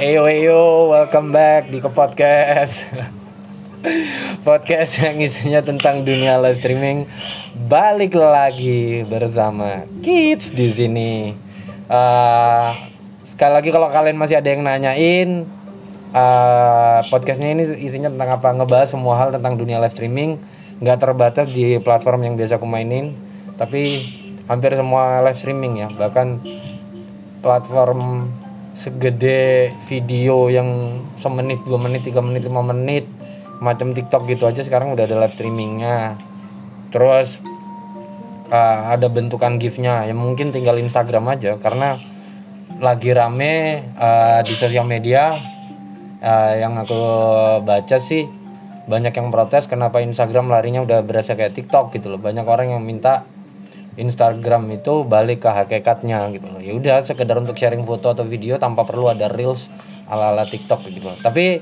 Eyo eyo, welcome back di ke podcast. podcast yang isinya tentang dunia live streaming. Balik lagi bersama Kids di sini. Uh, sekali lagi kalau kalian masih ada yang nanyain uh, podcastnya ini isinya tentang apa ngebahas semua hal tentang dunia live streaming nggak terbatas di platform yang biasa aku mainin tapi hampir semua live streaming ya bahkan platform segede video yang semenit dua menit tiga menit lima menit macam TikTok gitu aja sekarang udah ada live streamingnya. Terus uh, ada bentukan gifnya yang mungkin tinggal Instagram aja karena lagi rame uh, di sosial media uh, yang aku baca sih banyak yang protes kenapa Instagram larinya udah berasa kayak TikTok gitu loh. Banyak orang yang minta Instagram itu balik ke hakikatnya gitu loh. Ya udah sekedar untuk sharing foto atau video tanpa perlu ada reels ala-ala TikTok gitu. Tapi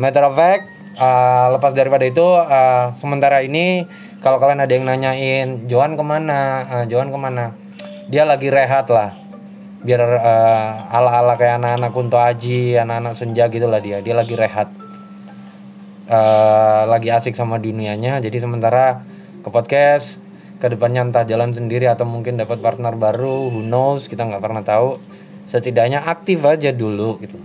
matter of fact uh, lepas daripada itu uh, sementara ini kalau kalian ada yang nanyain Johan ke mana, uh, Johan ke mana, dia lagi rehat lah. Biar uh, ala-ala kayak anak-anak Kunto Aji, anak-anak senja gitu lah dia. Dia lagi rehat. Uh, lagi asik sama dunianya. Jadi sementara ke podcast ke depannya entah jalan sendiri atau mungkin dapat partner baru who knows kita nggak pernah tahu. Setidaknya aktif aja dulu gitu.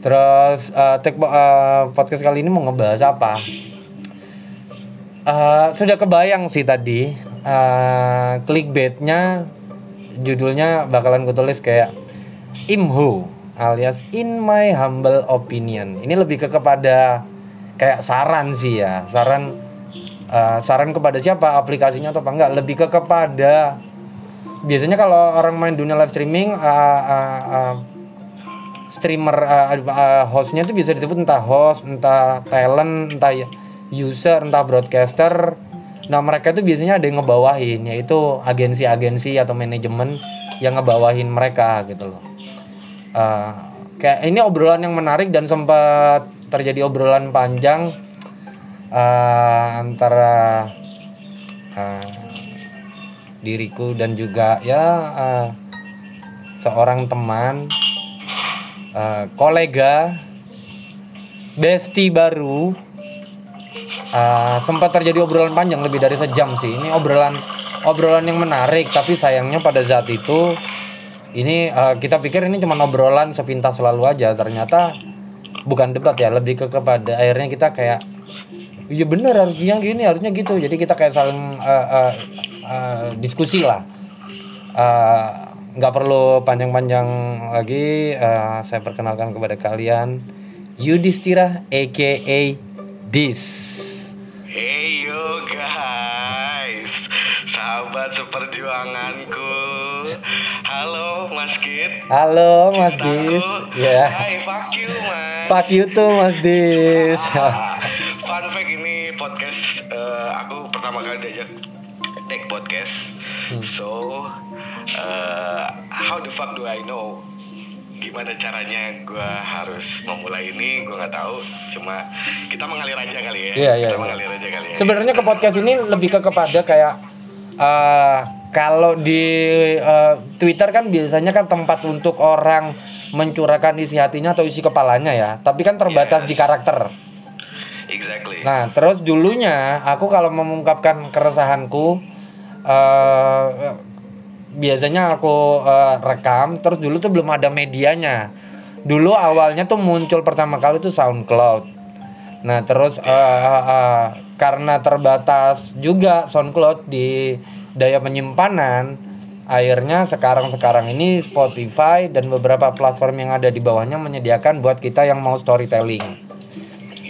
Terus uh, take uh, podcast kali ini mau ngebahas apa? Uh, sudah kebayang sih tadi uh, clickbaitnya judulnya bakalan gue tulis kayak imhu alias in my humble opinion. Ini lebih ke kepada kayak saran sih ya saran uh, saran kepada siapa? Aplikasinya atau apa enggak? Lebih ke kepada biasanya kalau orang main dunia live streaming uh, uh, uh, streamer uh, uh, hostnya itu bisa disebut entah host entah talent entah user entah broadcaster. Nah mereka itu biasanya ada yang ngebawahin yaitu agensi-agensi atau manajemen yang ngebawahin mereka gitu loh. Uh, kayak ini obrolan yang menarik dan sempat terjadi obrolan panjang uh, antara uh, diriku dan juga ya uh, seorang teman uh, kolega besti baru. Uh, sempat terjadi obrolan panjang lebih dari sejam sih. Ini obrolan obrolan yang menarik tapi sayangnya pada saat itu ini uh, kita pikir ini cuma obrolan sepintas selalu aja. Ternyata bukan debat ya lebih ke kepada akhirnya kita kayak iya bener harusnya gini harusnya gitu. Jadi kita kayak saling uh, uh, uh, diskusi lah. Nggak uh, perlu panjang-panjang lagi. Uh, saya perkenalkan kepada kalian Yudhistira aka Dis. Hey yo guys. Sahabat seperjuanganku. Halo Mas Kit Halo Mas Dis. Ya. Yeah. Hai fuck you Mas. Fuck you tuh Mas Dis. Ah, Fun fact ini podcast uh, Aku pertama kali diajak take podcast. Hmm. So uh, How the fuck do I know gimana caranya gue harus memulai ini? Gue nggak tahu. Cuma kita mengalir aja kali ya. Iya, iya, kita iya. mengalir aja kali ya. Sebenarnya ke podcast ini lebih ke kepada kayak uh, kalau di uh, Twitter kan biasanya kan tempat untuk orang mencurahkan isi hatinya atau isi kepalanya ya. Tapi kan terbatas yes. di karakter exactly. Nah terus dulunya aku kalau mengungkapkan keresahanku uh, biasanya aku uh, rekam terus dulu tuh belum ada medianya. Dulu awalnya tuh muncul pertama kali tuh SoundCloud. Nah terus uh, uh, uh, karena terbatas juga SoundCloud di daya penyimpanan akhirnya sekarang sekarang ini Spotify dan beberapa platform yang ada di bawahnya menyediakan buat kita yang mau storytelling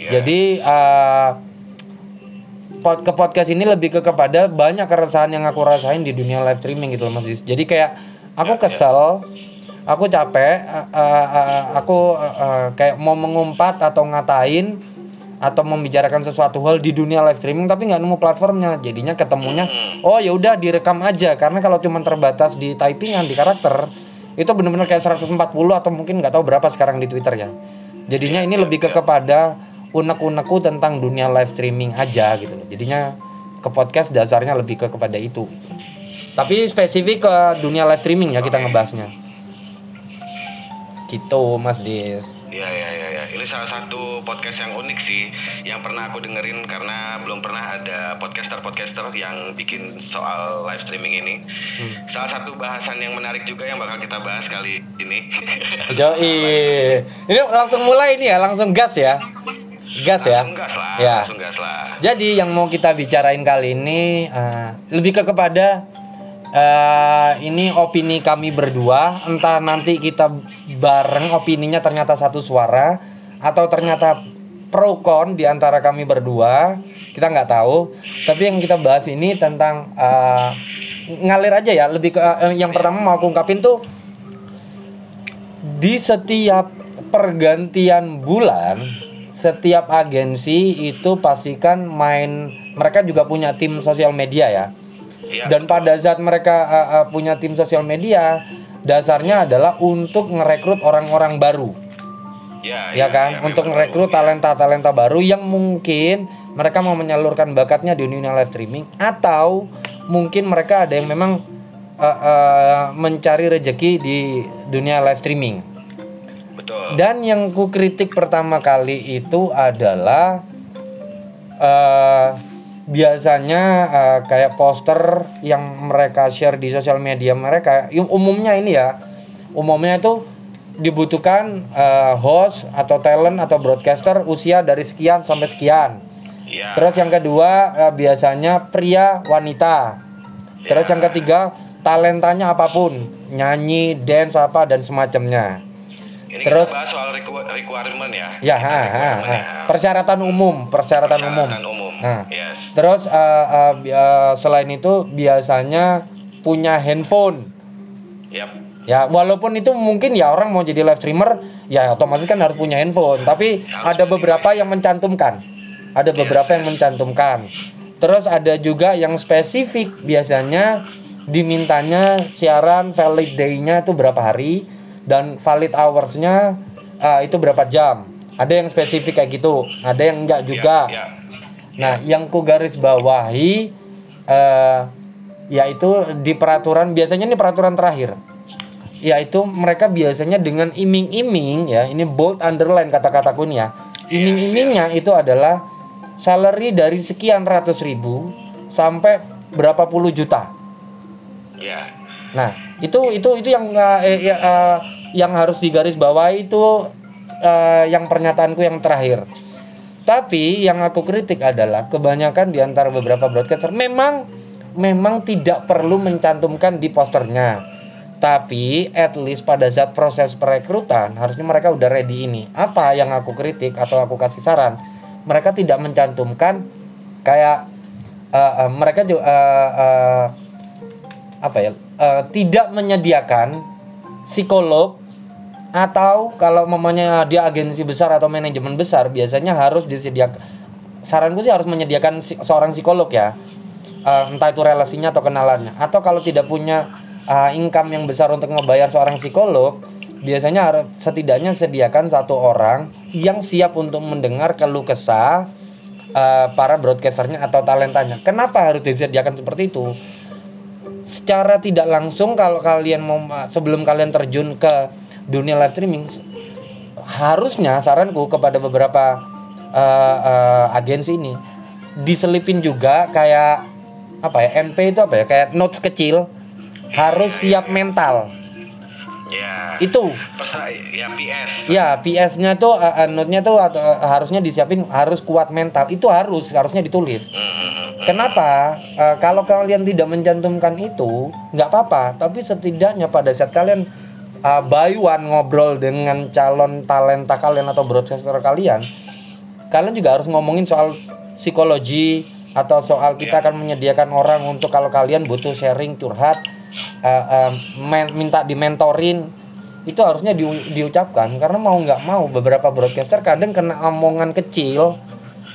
yeah. jadi uh, pod ke podcast ini lebih ke kepada banyak keresahan yang aku rasain di dunia live streaming gitu loh Mas Jadi kayak aku ya, ya. kesel, aku capek, uh, uh, uh, aku uh, uh, kayak mau mengumpat atau ngatain atau membicarakan sesuatu hal di dunia live streaming tapi nggak nemu platformnya jadinya ketemunya hmm. oh ya udah direkam aja karena kalau cuma terbatas di typingan di karakter itu benar-benar kayak 140 atau mungkin nggak tahu berapa sekarang di Twitter ya jadinya ini lebih ke kepada unek-unekku tentang dunia live streaming aja gitu Jadinya ke podcast dasarnya lebih ke kepada itu. Tapi spesifik ke dunia live streaming ya kita ngebahasnya. Gitu, Mas Dis. Iya iya iya ya. Ini salah satu podcast yang unik sih yang pernah aku dengerin karena belum pernah ada podcaster-podcaster yang bikin soal live streaming ini. Salah satu bahasan yang menarik juga yang bakal kita bahas kali ini. Yoi. Ini langsung mulai nih ya, langsung gas ya. Gas ya. Langsung gas lah, Ya. langsung gas lah. Jadi yang mau kita bicarain kali ini eh, lebih ke kepada eh, ini opini kami berdua, entah nanti kita bareng opininya ternyata satu suara atau ternyata pro kon di antara kami berdua, kita nggak tahu. Tapi yang kita bahas ini tentang eh, ngalir aja ya, lebih ke eh, yang pertama mau aku ungkapin tuh di setiap pergantian bulan setiap agensi itu pastikan main mereka juga punya tim sosial media ya. Iya. dan pada saat mereka uh, uh, punya tim sosial media dasarnya adalah untuk merekrut orang-orang baru. Ya, ya kan? untuk memang merekrut baru, ya. talenta-talenta baru yang mungkin mereka mau menyalurkan bakatnya di dunia live streaming atau mungkin mereka ada yang memang uh, uh, mencari rejeki di dunia live streaming Betul. dan yang ku kritik pertama kali itu adalah eh, biasanya eh, kayak poster yang mereka share di sosial media mereka umumnya ini ya umumnya itu dibutuhkan eh, host atau talent atau broadcaster usia dari sekian sampai sekian Iya. terus yang kedua eh, biasanya pria wanita terus Ya. yang ketiga talentanya apa pun nyanyi dance apa dan semacamnya Ini terus- kita bahas soal requ- requirement ya. Ya, ha, ha, requirement ha. ya. persyaratan umum, persyaratan, umum. Persyaratan umum. Nah, Yes. terus uh, uh, uh, selain itu biasanya punya handphone. Yap. Ya, walaupun itu mungkin ya orang mau jadi live streamer, ya otomatis kan harus punya handphone. Tapi Harus ada beberapa yang mencantumkan. Ada beberapa yang yes. mencantumkan. Terus ada juga yang spesifik biasanya dimintanya siaran valid day-nya itu berapa hari dan valid hours-nya uh, itu berapa jam. Ada yang spesifik kayak gitu, ada yang enggak juga. Ya, ya. Nah, yang ku garis bawahi eh yaitu di peraturan biasanya ini peraturan terakhir. Yaitu mereka biasanya dengan iming-iming ya, ini bold underline kata-kataku ini ya. Iming-imingnya itu adalah salary dari sekian ratus ribu sampai berapa puluh juta. Ya. Nah, itu itu itu yang uh, eh, uh, yang harus digaris bawahi itu uh, yang pernyataanku yang terakhir. Tapi yang aku kritik adalah kebanyakan di antara beberapa broadcaster memang memang tidak perlu mencantumkan di posternya. Tapi at least pada saat proses perekrutan harusnya mereka udah ready ini. Apa yang aku kritik atau aku kasih saran? Mereka tidak mencantumkan kayak uh, uh, mereka juga uh, uh, apa ya eh, tidak menyediakan psikolog atau kalau mamanya dia agensi besar atau manajemen besar biasanya harus disediakan saranku sih harus menyediakan seorang psikolog ya. Eh, entah itu relasinya atau kenalannya. Atau kalau tidak punya eh, income yang besar untuk membayar seorang psikolog biasanya harus setidaknya sediakan satu orang yang siap untuk mendengar keluh kesah eh, para broadcasternya atau talentanya. Kenapa harus disediakan seperti itu secara tidak langsung kalau kalian mau sebelum kalian terjun ke dunia live streaming harusnya saranku kepada beberapa eh, eh, agensi ini diselipin juga kayak apa ya NP itu apa ya kayak notes kecil harus siap mental Ya. itu ya PS. ya PS-nya tuh eh, note-nya tuh atau, eh, harusnya disiapin harus kuat mental itu harus harusnya ditulis Hmm, hmm, hmm. Kenapa? Eh, kalau kalian tidak mencantumkan itu, nggak apa-apa. Tapi setidaknya pada saat kalian uh, by one ngobrol dengan calon talenta kalian atau broadcaster kalian, kalian juga harus ngomongin soal psikologi atau soal kita Iya. akan menyediakan orang untuk kalau kalian butuh sharing curhat, uh, uh, men- minta dimentorin itu harusnya diu- diucapkan. Karena mau nggak mau beberapa broadcaster kadang kena omongan kecil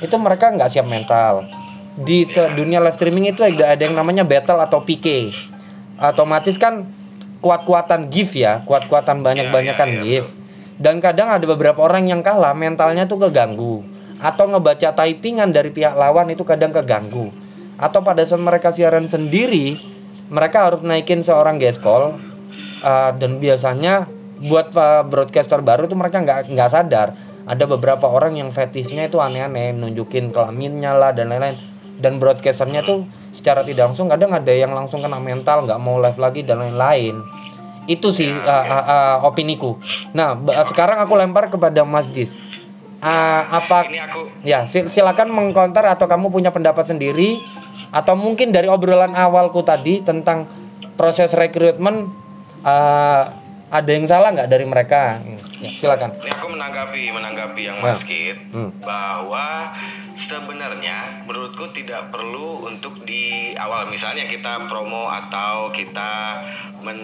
itu mereka nggak siap mental. Di dunia live streaming itu ada ada yang namanya battle atau PK otomatis kan kuat-kuatan gift ya kuat-kuatan banyak-banyakan Ya, ya, ya, gift. dan kadang ada beberapa orang yang kalah mentalnya tuh keganggu. Atau ngebaca typingan dari pihak lawan itu kadang keganggu. Atau pada saat mereka siaran sendiri mereka harus naikin seorang geskol uh, dan biasanya buat uh, broadcaster baru tuh mereka nggak nggak sadar. Ada beberapa orang yang fetishnya itu aneh-aneh nunjukin kelaminnya lah dan lain-lain. Dan broadcasternya tuh secara tidak langsung kadang ada yang langsung kena mental nggak mau live lagi dan lain-lain. Itu sih uh, uh, uh, opiniku. Nah ba- sekarang aku lempar kepada Mas Jis. Uh, apa Ini aku ya sil- silakan mengkonter atau kamu punya pendapat sendiri atau mungkin dari obrolan awalku tadi tentang proses rekrutmen uh, ada yang salah nggak dari mereka ya, silakan Ini aku menanggapi menanggapi yang Nah. Mas Kit Hmm. bahwa sebenarnya menurutku tidak perlu untuk di awal misalnya kita promo atau kita men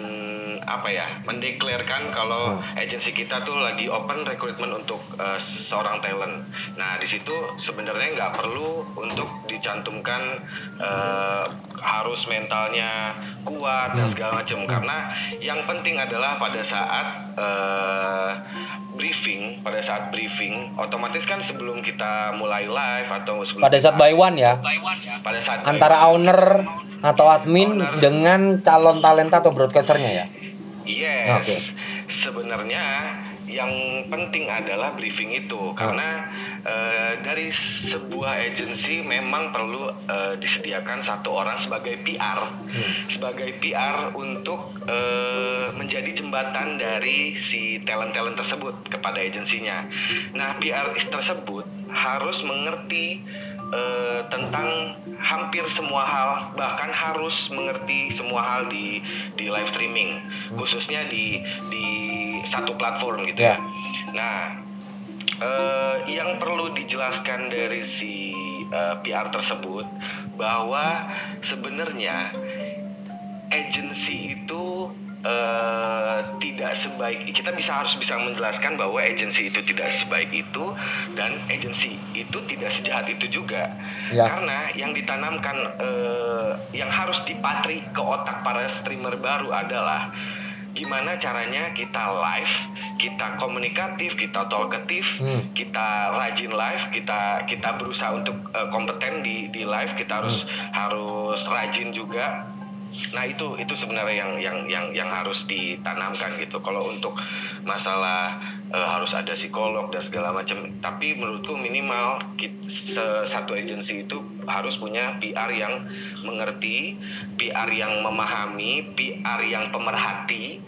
apa ya mendeklarkan kalau Hmm. agensi kita tuh lagi open recruitment untuk eh, seorang talent. Nah di situ sebenarnya nggak perlu untuk dicantumkan eh, harus mentalnya kuat dan Hmm. segala macam karena yang penting adalah pada saat eh, briefing pada saat briefing otomatis kan sebelum kita mulai live atau sebelum pada saat by one ya? Pada saat antara owner atau admin dengan calon talenta atau broadcasternya ya? Yes. Oke. Sebenarnya yang penting adalah briefing itu. Karena eh, dari sebuah agensi memang perlu eh, disediakan satu orang sebagai PR, sebagai PR untuk eh, menjadi jembatan dari si talent-talent tersebut kepada agensinya. Nah, PR tersebut harus mengerti eh, tentang hampir semua hal bahkan harus mengerti semua hal di di live streaming khususnya di di satu platform gitu ya. Ya. Nah, eh, yang perlu dijelaskan dari si eh, PR tersebut bahwa sebenarnya agensi itu eh, tidak sebaik kita bisa harus bisa menjelaskan bahwa agensi itu tidak sebaik itu dan agensi itu tidak sejahat itu juga Ya. karena yang ditanamkan eh, yang harus dipatri ke otak para streamer baru adalah gimana caranya kita live kita komunikatif kita talkatif Hmm. kita rajin live kita kita berusaha untuk eh, kompeten di di live kita harus harus rajin juga nah itu itu sebenarnya yang yang yang yang harus ditanamkan gitu. Kalau untuk masalah eh, harus ada psikolog dan segala macam tapi menurutku minimal kit- se- satu agensi itu harus punya PR yang mengerti PR yang memahami PR yang pemerhati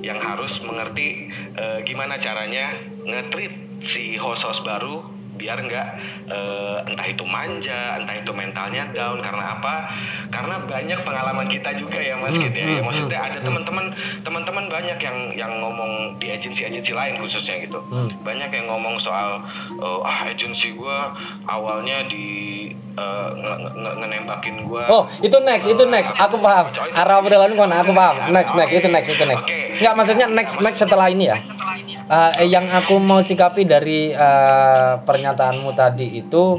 yang harus mengerti eh, gimana caranya nge-treat si host-host baru biar nggak eh, entah itu manja, entah itu mentalnya down karena apa? Karena banyak pengalaman kita juga ya Mas Hmm, gitu ya. Ya, hmm, maksudnya hmm, ada teman-teman teman-teman banyak yang yang ngomong di agensi-agensi lain khususnya gitu. Hmm. Banyak yang ngomong soal eh, ah agensi gua awalnya di eh, nge- nge- ngenembakin gua Oh, itu next, itu next. Aku paham. Arah obrolan ke mana? Aku paham. Next, next, itu next, itu next. Enggak, maksudnya next, next setelah ini ya. Eh, yang aku mau sikapi dari eh, pernyataanmu tadi itu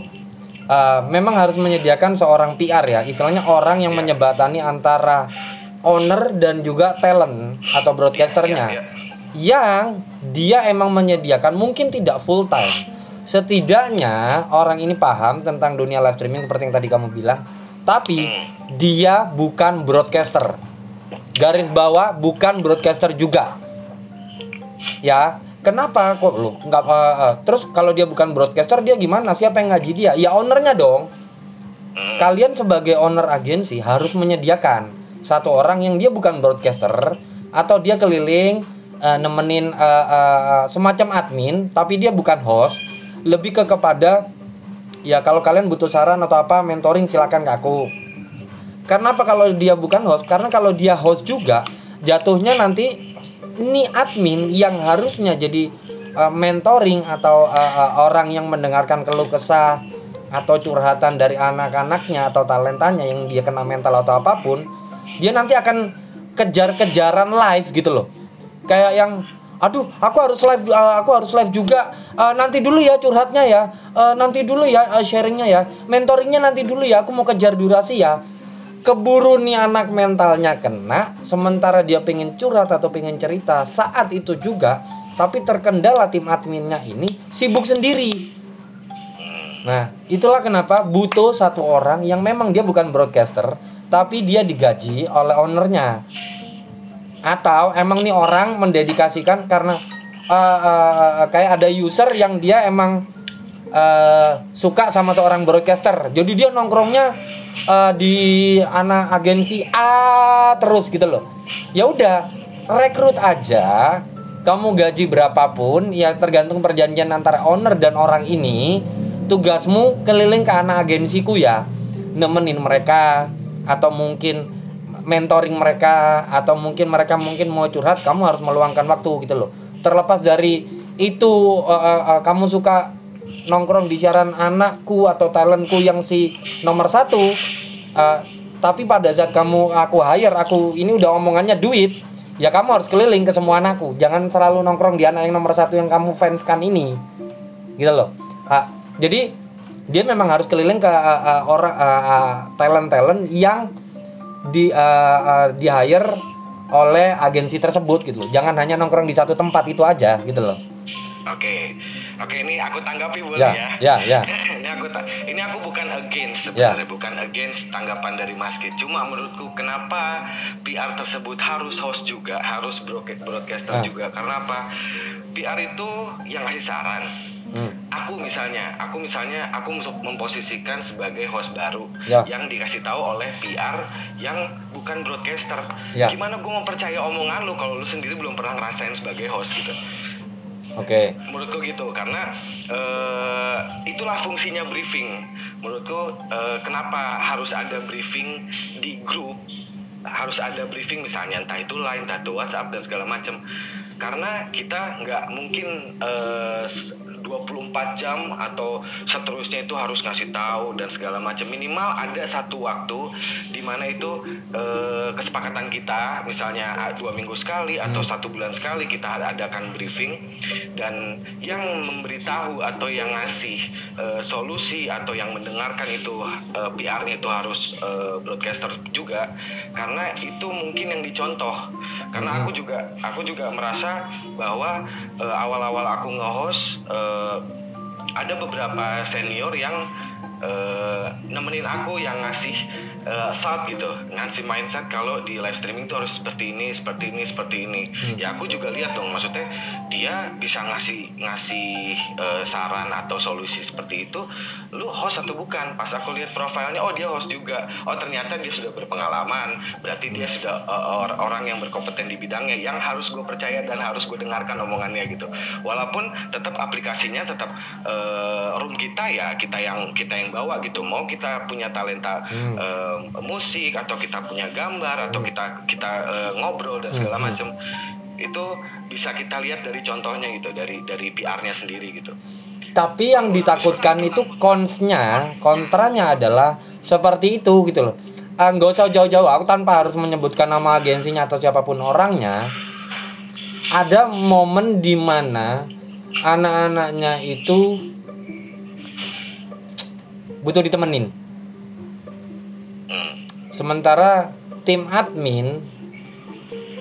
eh, memang harus menyediakan seorang PR ya, istilahnya orang yang menyebatani antara owner dan juga talent atau broadcasternya. Iya, Yang dia emang menyediakan mungkin tidak full time. Setidaknya orang ini paham tentang dunia live streaming seperti yang tadi kamu bilang, tapi dia bukan broadcaster. Garis bawah bukan broadcaster juga ya kenapa kok lu nggak eh, eh, terus kalau dia bukan broadcaster dia gimana siapa yang ngaji dia ya ownernya dong Hmm. kalian sebagai owner agensi harus menyediakan satu orang yang dia bukan broadcaster atau dia keliling eh, nemenin eh, eh, semacam admin tapi dia bukan host lebih ke kepada ya kalau kalian butuh saran atau apa mentoring silakan ke aku karena apa kalau dia bukan host? Karena kalau dia host juga jatuhnya nanti ini admin yang harusnya jadi uh, mentoring atau uh, uh, orang yang mendengarkan keluh kesah atau curhatan dari anak-anaknya atau talentanya yang dia kena mental atau apa pun, dia nanti akan kejar-kejaran live gitu loh. Kayak yang aduh, aku harus live uh, aku harus live juga. Uh, nanti dulu ya curhatnya ya. Uh, nanti dulu ya uh, sharingnya ya. Mentoringnya nanti dulu ya. Aku mau kejar durasi ya keburu nih anak mentalnya kena sementara dia pengen curhat atau pengen cerita saat itu juga tapi terkendala tim adminnya ini sibuk sendiri. Nah itulah kenapa butuh satu orang yang memang dia bukan broadcaster tapi dia digaji oleh ownernya. Atau emang nih orang mendedikasikan karena uh, uh, kayak ada user yang dia emang uh, suka sama seorang broadcaster. Jadi dia nongkrongnya uh, di anak agensi A terus gitu loh. Ya udah rekrut aja. Kamu gaji berapapun ya tergantung perjanjian antara owner dan orang ini tugasmu keliling ke anak agensiku ya. Nemenin mereka atau mungkin mentoring mereka atau mungkin mereka mungkin mau curhat kamu harus meluangkan waktu gitu loh. Terlepas dari itu uh, uh, uh, kamu suka nongkrong di siaran anakku atau talentku yang si nomor satu uh, tapi pada saat kamu aku hire aku ini udah omongannya duit ya kamu harus keliling ke semua anakku jangan selalu nongkrong di anak yang nomor satu yang kamu fanskan ini gitu loh uh, jadi dia memang harus keliling ke uh, uh, orang uh, uh, talent talent yang di uh, uh, di hire oleh agensi tersebut gitu loh. Jangan hanya nongkrong di satu tempat itu aja gitu loh. Oke. Oke, ini aku tanggapi boleh Ya, ya? ya, ya. ini aku ini aku bukan against sebenarnya, bukan against tanggapan dari Mas Kit. Cuma menurutku kenapa PR tersebut harus host juga, harus broadca- broadcaster Ah. juga. Karena apa? PR itu yang ngasih saran. Hmm. Aku misalnya, aku misalnya aku mem- memposisikan sebagai host baru Ya. yang dikasih tahu oleh PR yang bukan broadcaster. Ya. Gimana gue mempercaya omongan lu kalau lu sendiri belum pernah ngerasain sebagai host gitu? Oke. menurutku gitu karena eh, itulah fungsinya briefing. Menurutku eh, kenapa harus ada briefing di grup? Harus ada briefing misalnya entah itu line entah itu WhatsApp dan segala macam. Karena kita nggak mungkin s- 24 jam atau seterusnya itu harus ngasih tahu dan segala macam. Minimal ada satu waktu di mana itu eh, kesepakatan kita misalnya ah, dua minggu sekali atau satu bulan sekali kita adakan briefing. Dan yang memberitahu atau yang ngasih eh, solusi atau yang mendengarkan itu eh, PR-nya itu harus eh, broadcaster juga. Karena itu mungkin yang dicontoh. Karena aku juga aku juga merasa bahwa eh, awal-awal aku nge-host eh, ada beberapa senior yang eh, nemenin aku yang ngasih eh, thought gitu. Ngasih mindset kalau di live streaming tuh harus seperti ini seperti ini seperti ini. Ya aku juga lihat dong maksudnya dia bisa ngasih ngasih eh, saran atau solusi seperti itu lu host atau bukan? Pas aku lihat profilnya oh dia host juga. Oh ternyata dia sudah berpengalaman. Berarti dia sudah eh, or- orang yang berkompeten di bidangnya yang harus gue percaya dan harus gue dengarkan omongannya gitu. Walaupun tetap aplikasinya tetap eh, room kita ya kita yang kita yang bawa gitu mau kita punya talenta Hmm. eh, musik atau kita punya gambar atau kita kita eh, ngobrol dan segala Hmm. macam itu bisa kita lihat dari contohnya gitu dari dari PR-nya sendiri gitu Tapi yang ditakutkan itu konsnya, kontranya adalah seperti itu gitu loh. Ah, nggak usah jauh-jauh, aku tanpa harus menyebutkan nama agensinya atau siapa pun orangnya. Ada momen di mana anak-anaknya itu butuh ditemenin. Sementara tim admin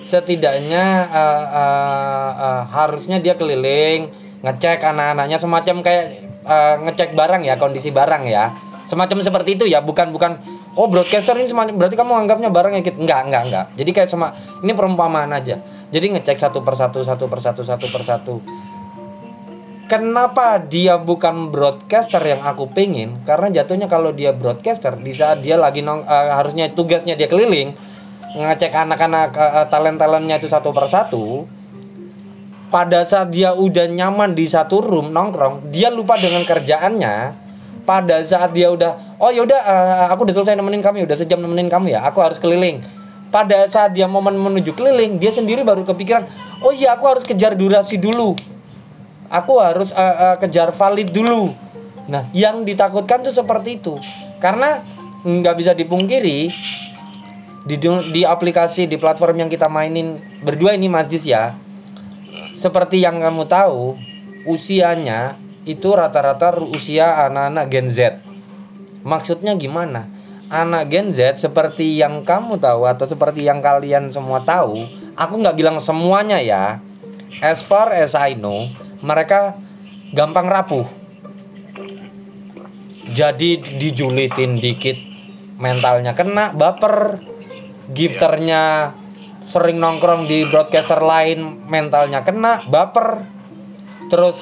setidaknya eh, eh, eh, harusnya dia keliling ngecek anak-anaknya semacam kayak eh, ngecek barang ya kondisi barang ya. Semacam seperti itu ya bukan bukan oh broadcaster ini semacam berarti kamu anggapnya barang ya? Gitu. Enggak enggak enggak. Jadi kayak sama ini perumpamaan aja. Jadi ngecek satu persatu satu persatu satu persatu Kenapa dia bukan broadcaster yang aku pengen? Karena jatuhnya kalau dia broadcaster di saat dia lagi nong eh, harusnya tugasnya dia keliling ngecek anak-anak eh, talent-talentnya itu satu persatu. Pada saat dia udah nyaman di satu room nongkrong, dia lupa dengan kerjaannya. Pada saat dia udah, oh yaudah eh, aku udah selesai nemenin kamu, udah sejam nemenin kamu ya, aku harus keliling. Pada saat dia momen menuju keliling, dia sendiri baru kepikiran, oh iya aku harus kejar durasi dulu aku harus eh, eh, kejar valid dulu. Nah, yang ditakutkan tuh seperti itu. Karena nggak bisa dipungkiri di di aplikasi di platform yang kita mainin berdua ini Mas Jis ya. Seperti yang kamu tahu, usianya itu rata-rata usia anak-anak Gen Z. Maksudnya gimana? Anak Gen Z seperti yang kamu tahu atau seperti yang kalian semua tahu, aku nggak bilang semuanya ya. As far as I know, mereka gampang rapuh. Jadi dijulitin dikit mentalnya kena baper. Gifternya sering nongkrong di broadcaster lain mentalnya kena baper terus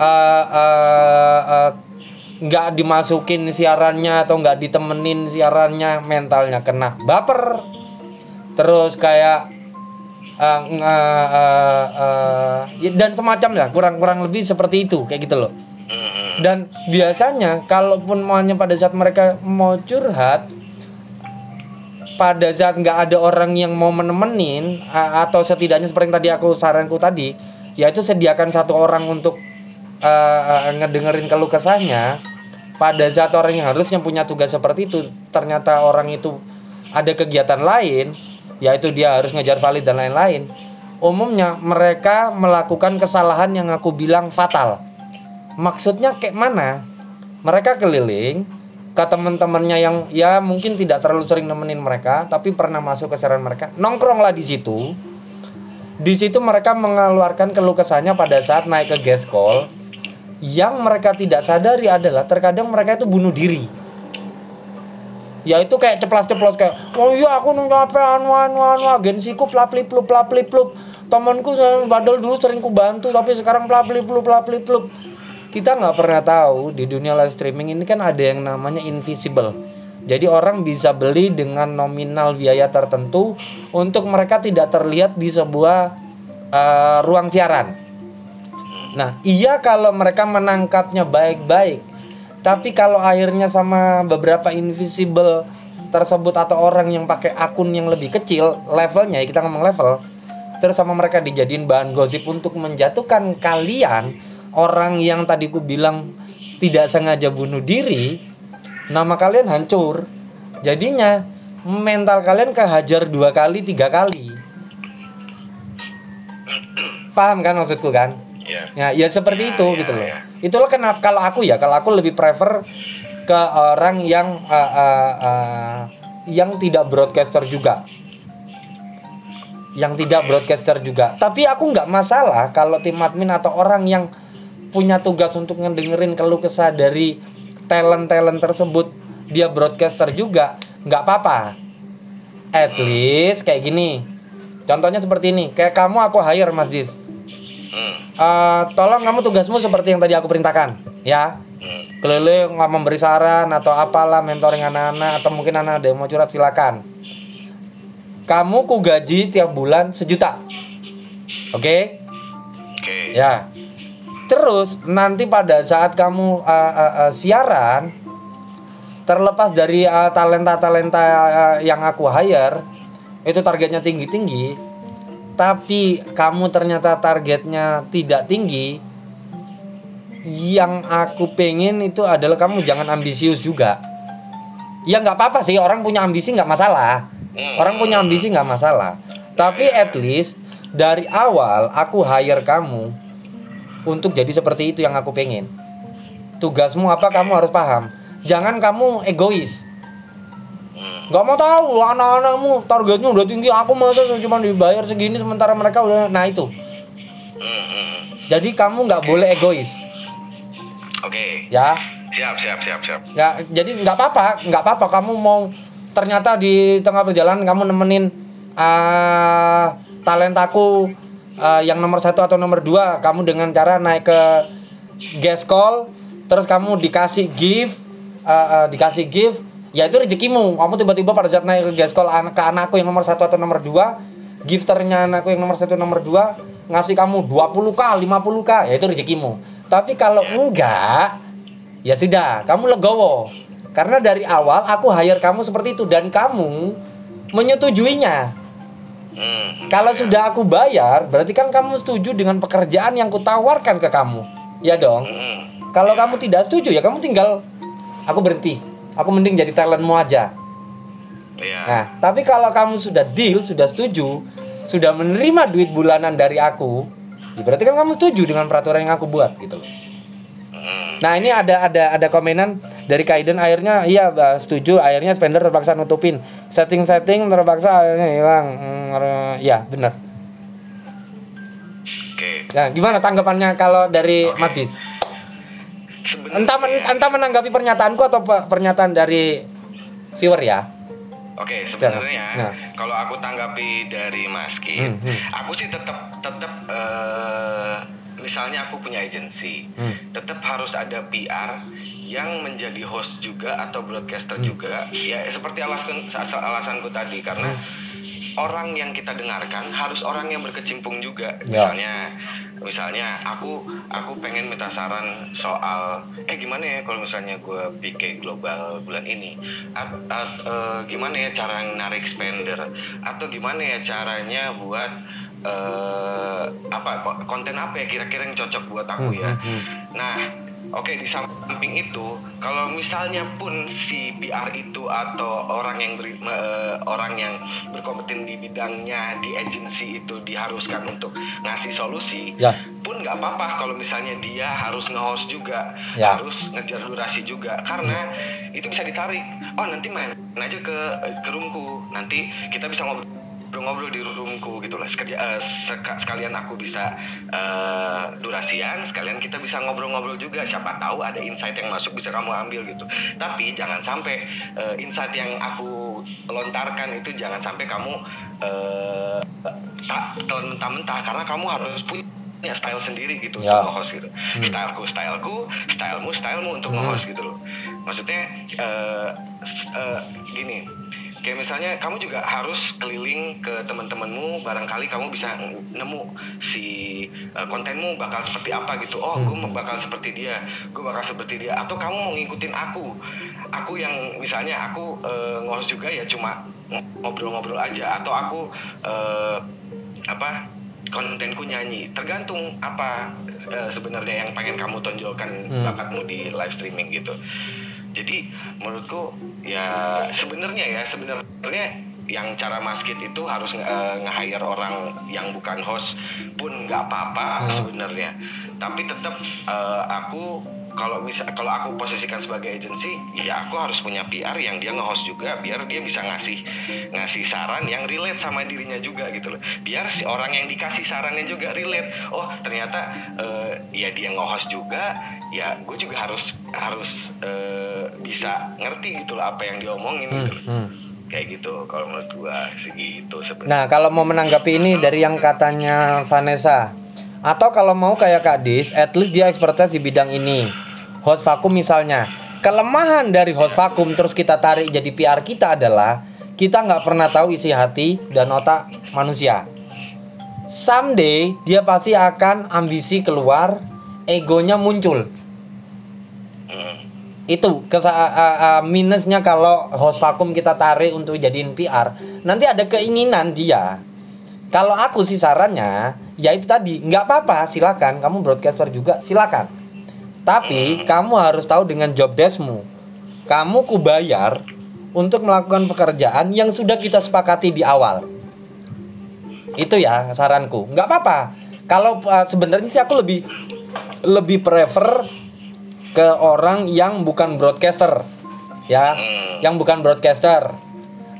eh, eh, eh, nggak dimasukin siarannya atau nggak ditemenin siarannya mentalnya kena baper terus kayak eh, eh, ya, dan semacam lah kurang kurang lebih seperti itu kayak gitu loh. Dan biasanya kalaupun maunya pada saat mereka mau curhat pada saat nggak ada orang yang mau menemenin atau setidaknya seperti yang tadi aku saranku tadi yaitu sediakan satu orang untuk uh, uh, ngedengerin keluh kesahnya pada saat orang yang harusnya punya tugas seperti itu ternyata orang itu ada kegiatan lain yaitu dia harus ngejar valid dan lain-lain. Umumnya mereka melakukan kesalahan yang aku bilang fatal. Maksudnya kayak mana? Mereka keliling ke teman-temannya yang ya mungkin tidak terlalu sering nemenin mereka tapi pernah masuk ke saran mereka. Nongkronglah di situ. Di situ mereka mengeluarkan keluh kesahnya pada saat naik ke guest call. Yang mereka tidak sadari adalah terkadang mereka itu bunuh diri ya itu kayak ceplas-ceplos kayak oh iya aku nunggu apa anu anu anu agensiku plapli plup plapli plup temanku badal dulu sering ku bantu tapi sekarang plapli plup plapli plup kita nggak pernah tahu di dunia live streaming ini kan ada yang namanya invisible. Jadi orang bisa beli dengan nominal biaya tertentu untuk mereka tidak terlihat di sebuah eh, ruang siaran. Nah, iya kalau mereka menangkapnya baik-baik. Tapi kalau akhirnya sama beberapa invisible tersebut atau orang yang pakai akun yang lebih kecil levelnya, ya kita ngomong level, terus sama mereka dijadiin bahan gosip untuk menjatuhkan kalian orang yang tadi ku bilang tidak sengaja bunuh diri, nama kalian hancur. Jadinya mental kalian kehajar dua kali, tiga kali. Paham kan maksudku kan? Ya. Ya, ya seperti Ya, itu ya, gitu loh. ya. Itulah kenapa kalau aku ya, kalau aku lebih prefer ke orang yang uh, uh, uh, yang tidak broadcaster juga. Yang tidak broadcaster juga. Tapi aku nggak masalah kalau tim admin atau orang yang punya tugas untuk ngedengerin keluh kesah dari talent-talent tersebut dia broadcaster juga, nggak apa-apa. At least kayak gini. Contohnya seperti ini, kayak kamu aku hire Mas Dis. Eh, tolong kamu tugasmu seperti yang tadi aku perintahkan ya Hmm. keliling nggak memberi saran atau apalah mentoring anak-anak atau mungkin anak ada yang mau curhat silakan kamu ku gaji tiap bulan sejuta oke Oke. ya terus nanti pada saat kamu eh, eh, eh, siaran terlepas dari eh, talenta-talenta eh, yang aku hire itu targetnya tinggi-tinggi tapi kamu ternyata targetnya tidak tinggi. Yang aku pengen itu adalah kamu jangan ambisius juga. Ya nggak apa-apa sih. Orang punya ambisi nggak masalah. Orang punya ambisi nggak masalah. Tapi at least dari awal aku hire kamu untuk jadi seperti itu yang aku pengen. Tugasmu apa kamu harus paham. Jangan kamu egois. Hmm. Nggak mau tahu anak-anakmu targetnya udah tinggi aku masa cuma dibayar segini sementara mereka udah nah itu. Jadi kamu nggak boleh egois. Oke. ya. Siap, siap, siap, siap. ya jadi nggak apa-apa nggak apa-apa kamu mau ternyata di tengah perjalanan kamu nemenin ah, talentaku ah, yang nomor satu atau nomor dua kamu dengan cara naik ke guest call terus kamu dikasih gift ah, ah, dikasih gift ya itu rezekimu. Kamu tiba-tiba pada saat naik ke call anak ke anakku yang nomor satu atau nomor dua gifternya anakku yang nomor satu nomor dua ngasih kamu 20k 50k ya itu rezekimu. Tapi kalau enggak ya sudah kamu legowo. Karena dari awal aku hire kamu seperti itu dan kamu menyetujuinya. Hmm. kalau sudah aku bayar berarti kan kamu setuju dengan pekerjaan yang kutawarkan ke kamu. Ya dong? Hmm. kalau kamu tidak setuju ya kamu tinggal aku berhenti aku mending jadi talentmu aja Iya. nah tapi kalau kamu sudah deal sudah setuju sudah menerima duit bulanan dari aku ya berarti kan kamu setuju dengan peraturan yang aku buat gitu loh Hmm. Nah ini ada ada ada komenan dari Kaiden akhirnya iya bah, setuju akhirnya spender terpaksa nutupin setting-setting terpaksa akhirnya hilang hmm, ya benar Oke. nah gimana tanggapannya kalau dari Oke. Mas Dis Sebenarnya entah men- entah menanggapi pernyataanku atau pe- pernyataan dari viewer ya Oke, sebenarnya Nah. kalau aku tanggapi dari Mas Kit, Hmm, hmm. aku sih tetap tetap eh, misalnya aku punya agensi, Hmm. tetap harus ada PR yang menjadi host juga atau broadcaster Hmm. juga. Ya seperti alasan alasanku tadi karena orang yang kita dengarkan harus orang yang berkecimpung juga. Ya. Misalnya misalnya aku aku pengen minta saran soal eh gimana ya kalau misalnya gue PK global bulan ini At- at- eh, gimana ya cara narik spender atau gimana ya caranya buat eh apa ko- konten apa ya kira-kira yang cocok buat aku ya hmm, hmm. nah Oke di samping itu kalau misalnya pun si PR itu atau orang yang beri- me- eh, orang yang berkompeten di bidangnya di agensi itu diharuskan untuk ngasih solusi Ya. pun nggak apa-apa kalau misalnya dia harus nge-host juga Ya. harus ngejar durasi juga karena itu bisa ditarik oh nanti main aja ke ke roomku nanti kita bisa ngobrol ngobrol di roomku gitu lah. Sekerja, eh, seka- sekalian aku bisa eh, durasian sekalian kita bisa ngobrol-ngobrol juga. Siapa tahu ada insight yang masuk bisa kamu ambil gitu. Tapi jangan sampai eh, insight yang aku lontarkan itu jangan sampai kamu eh, tak mentah-mentah. Karena kamu harus punya style sendiri gitu Ya. untuk nge-host gitu. Styleku styleku stylemu stylemu untuk Hmm. nge-host gitu loh. Maksudnya s- eh, gini kayak misalnya kamu juga harus keliling ke teman-temanmu barangkali kamu bisa nemu si eh, kontenmu bakal seperti apa gitu. Oh gue bakal seperti dia gue bakal seperti dia. Atau kamu mau ngikutin aku. Aku yang misalnya aku eh, nge-host juga ya cuma ngobrol-ngobrol aja. Atau aku eh, apa kontenku nyanyi. Tergantung apa eh, sebenarnya yang pengen kamu tonjolkan Hmm. bakatmu di live streaming gitu jadi menurutku ya sebenarnya ya sebenarnya yang cara masjid itu harus eh, nge-hire orang yang bukan host pun nggak apa-apa Hmm. sebenarnya tapi tetap eh, aku kalau misal kalau aku posisikan sebagai agensi ya aku harus punya PR yang dia nge-host juga biar dia bisa ngasih ngasih saran yang relate sama dirinya juga gitu loh biar si orang yang dikasih sarannya juga relate oh ternyata eh, ya dia nge-host juga ya gue juga harus harus eh, bisa ngerti gitu loh apa yang diomongin Hmm, gitu loh. hmm. kayak gitu kalau menurut gua segitu sebenarnya Nah, kalau mau menanggapi ini dari yang katanya Vanessa atau kalau mau kayak Kak Dis, at least dia expertise di bidang ini. Hot vacuum misalnya. Kelemahan dari hot vacuum terus kita tarik jadi PR kita adalah kita nggak pernah tahu isi hati dan otak manusia. Someday dia pasti akan ambisi keluar, egonya muncul. Hmm. Itu kesa a- a- minusnya kalau host vakum kita tarik untuk jadiin PR. Nanti ada keinginan dia. Kalau aku sih sarannya, ya itu tadi, nggak apa-apa, silakan. Kamu broadcaster juga, silakan. Tapi kamu harus tahu dengan job deskmu. Kamu kubayar untuk melakukan pekerjaan yang sudah kita sepakati di awal. Itu ya saranku. Nggak apa-apa. Kalau uh, sebenarnya sih aku lebih lebih prefer ke orang yang bukan broadcaster, ya, yang bukan broadcaster.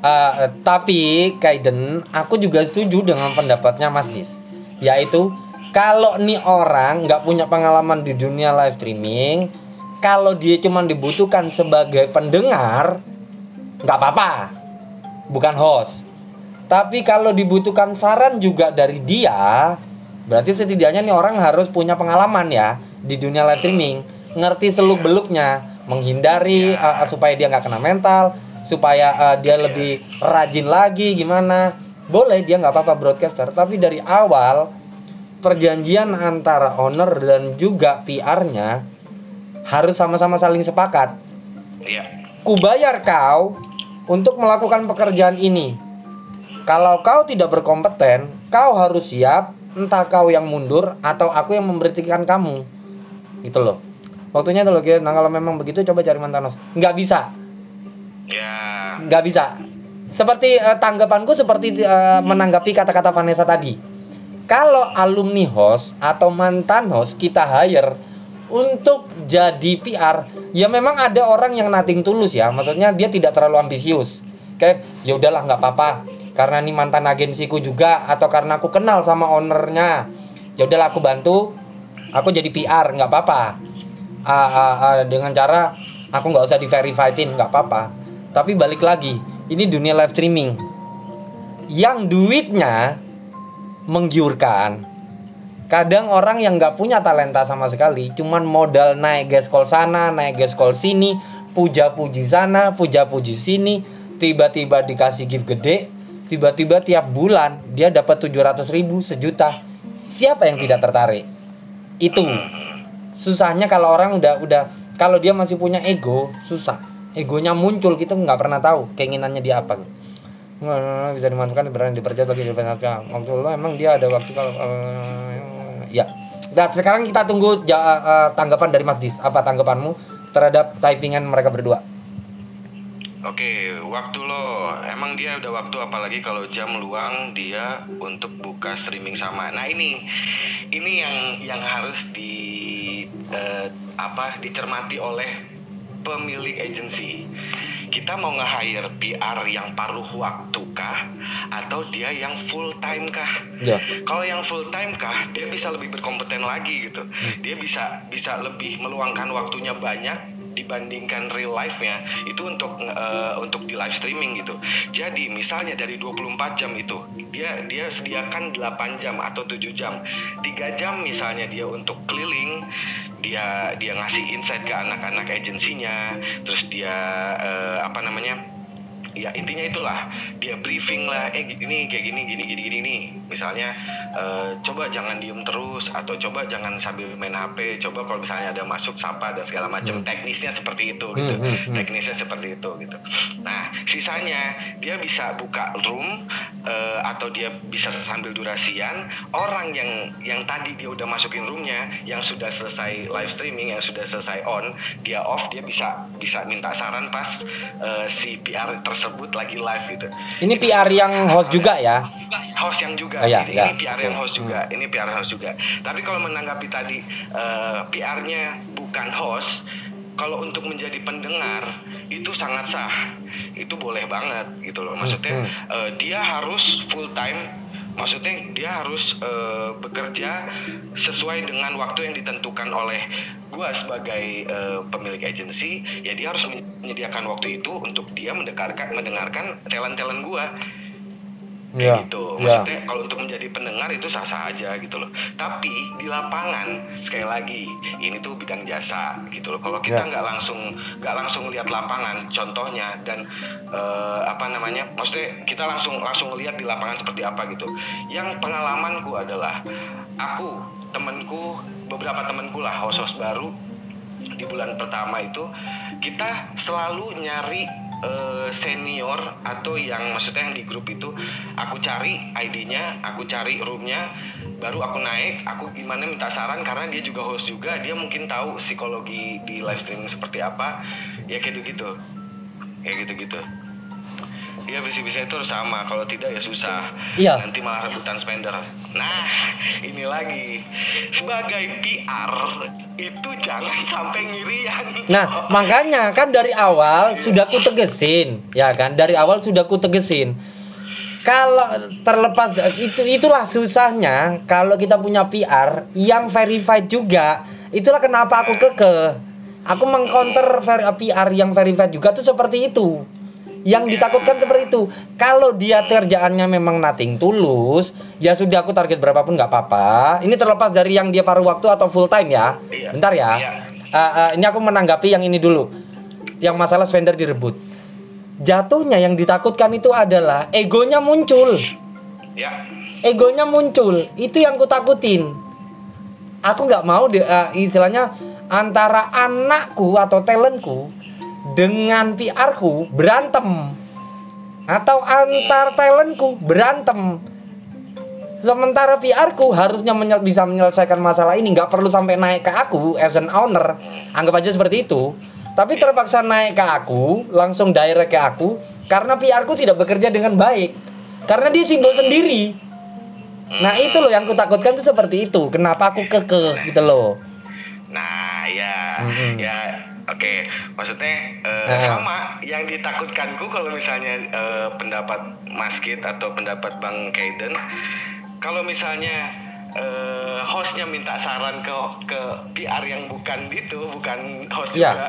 Uh, tapi Kaiden, aku juga setuju dengan pendapatnya Mas Dis, yaitu kalau nih orang nggak punya pengalaman di dunia live streaming, kalau dia cuma dibutuhkan sebagai pendengar, nggak apa-apa, bukan host. Tapi kalau dibutuhkan saran juga dari dia, berarti setidaknya nih orang harus punya pengalaman ya di dunia live streaming, ngerti seluk beluknya, menghindari uh, supaya dia nggak kena mental, supaya uh, dia lebih rajin lagi gimana. Boleh dia nggak apa-apa broadcaster, tapi dari awal perjanjian antara owner dan juga PR-nya harus sama-sama saling sepakat Iya. kubayar kau untuk melakukan pekerjaan ini. Kalau kau tidak berkompeten, kau harus siap entah kau yang mundur atau aku yang memberhentikan kamu. Gitu loh. Waktunya tuh loh, nah kalau memang begitu coba cari mantanos. Nggak bisa, Ya. nggak bisa. Seperti eh, tanggapanku seperti eh, menanggapi kata-kata Vanessa tadi. Kalau alumni host atau mantan host kita hire untuk jadi PR, ya memang ada orang yang nating tulus ya. Maksudnya dia tidak terlalu ambisius. Kayak ya udahlah nggak apa-apa. Karena ini mantan agensiku juga atau karena aku kenal sama ownernya. Ya udahlah aku bantu. Aku jadi PR nggak apa-apa. Ah, ah, ah, dengan cara aku nggak usah di verifyin nggak apa-apa. Tapi balik lagi, ini dunia live streaming yang duitnya menggiurkan. Kadang orang yang nggak punya talenta sama sekali cuman modal naik gas call sana naik gas call sini puja-puji sana puja-puji sini tiba-tiba dikasih gift gede tiba-tiba tiap bulan dia dapat 700 ribu sejuta. Siapa yang tidak tertarik? Itu. Susahnya kalau orang udah udah kalau dia masih punya ego susah. Egonya muncul kita nggak pernah tahu keinginannya dia apa Nggak, bisa dimanfaatkan berani dipercaya bagi dipercaya waktu lo emang dia ada waktu kalau eh, ya. Dan sekarang kita tunggu ja- eh, tanggapan dari Mas Dis. Apa tanggapanmu terhadap typingan mereka berdua? Oke, waktu lo. Emang dia udah waktu apalagi kalau jam luang dia untuk buka streaming sama. Nah ini, ini yang yang harus di eh, apa dicermati oleh pemilik agensi. Kita mau nge-hire PR yang paruh waktu kah atau dia yang full time kah? ya Kalau yang full time kah, dia bisa lebih berkompeten lagi gitu. Dia bisa bisa lebih meluangkan waktunya banyak dibandingkan real life-nya itu untuk eh, untuk di live streaming gitu. Jadi misalnya dari 24 jam itu dia dia sediakan 8 jam atau 7 jam. 3 jam misalnya dia untuk keliling, dia dia ngasih insight ke anak-anak agensinya, terus dia eh, apa namanya? Ya intinya itulah. Dia briefing lah eh gini kayak gini gini gini gini nih. Misalnya eh, coba jangan diem terus atau coba jangan sambil main HP coba kalau misalnya ada masuk sapa dan segala macam. Teknisnya seperti itu gitu. Hmm, hmm, hmm. teknisnya seperti itu gitu. Nah sisanya dia bisa buka room eh, atau dia bisa sambil durasian. Orang yang yang tadi dia udah masukin roomnya yang sudah selesai live streaming yang sudah selesai on dia off dia bisa bisa minta saran pas eh, si PR tersebut lagi live gitu. Ini PR yang host juga ya? Host yang juga. Oh, iya, ini, iya. ini PR yang host juga. Ini PR host juga. Tapi kalau menanggapi tadi eh, PR-nya bukan host kalau untuk menjadi pendengar itu sangat sah. Itu boleh banget gitu loh. Maksudnya eh, dia harus full time maksudnya dia harus eh, bekerja sesuai dengan waktu yang ditentukan oleh gua sebagai eh, pemilik agensi ya dia harus menyediakan waktu itu untuk dia mendengarkan mendengarkan talent talent gua kayak ya gitu. ya Maksudnya kalau untuk menjadi pendengar itu sah-sah aja gitu loh. Tapi di lapangan sekali lagi ini tuh bidang jasa gitu loh. Kalau kita Ya. nggak langsung nggak langsung lihat lapangan, contohnya dan eh, apa namanya, maksudnya kita langsung langsung lihat di lapangan seperti apa gitu. Yang pengalamanku adalah aku temenku beberapa temenku lah host-host baru di bulan pertama itu kita selalu nyari eh, senior atau yang maksudnya yang di grup itu aku cari ID-nya, aku cari roomnya, baru aku naik, aku gimana minta saran karena dia juga host juga, dia mungkin tahu psikologi di live streaming seperti apa, ya kayak gitu-gitu, kayak gitu-gitu. Iya bisa-bisa itu harus sama, kalau tidak ya susah. Iya. Nanti malah rebutan spender. Nah, ini lagi sebagai PR itu jangan sampai ngirian. Nah, makanya kan dari awal sudah ku tegesin, ya kan? Dari awal sudah ku tegesin. Kalau terlepas itu itulah susahnya kalau kita punya PR yang verified juga. Itulah kenapa aku keke. Aku mengcounter PR yang verified juga tuh seperti itu. Yang ditakutkan seperti itu. Kalau dia kerjaannya memang nothing tulus, ya sudah aku target berapapun nggak apa-apa. Ini terlepas dari yang dia paruh waktu atau full time ya. Iya. Bentar ya. Iya. Uh, uh, ini aku menanggapi yang ini dulu. Yang masalah vendor direbut. Jatuhnya yang ditakutkan itu adalah egonya muncul. Ya, Egonya muncul. Itu yang kutakutin. Aku nggak mau de- uh, istilahnya antara anakku atau talentku dengan PR-ku berantem. Atau antar talentku berantem. Sementara PR-ku harusnya menyel- bisa menyelesaikan masalah ini nggak perlu sampai naik ke aku as an owner. Anggap aja seperti itu. Tapi terpaksa naik ke aku, langsung direct ke aku karena PR-ku tidak bekerja dengan baik. Karena dia simbol sendiri. Nah, itu loh yang kutakutkan tuh seperti itu. Kenapa aku kekeh gitu loh. Nah, ya, Mhm. ya, oke. Maksudnya eh, Nah. sama yang ditakutkanku kalau misalnya eh, pendapat Mas Kit atau pendapat Bang Kaiden, kalau misalnya eh, hostnya minta saran ke ke PR yang bukan itu, bukan host Iya. juga.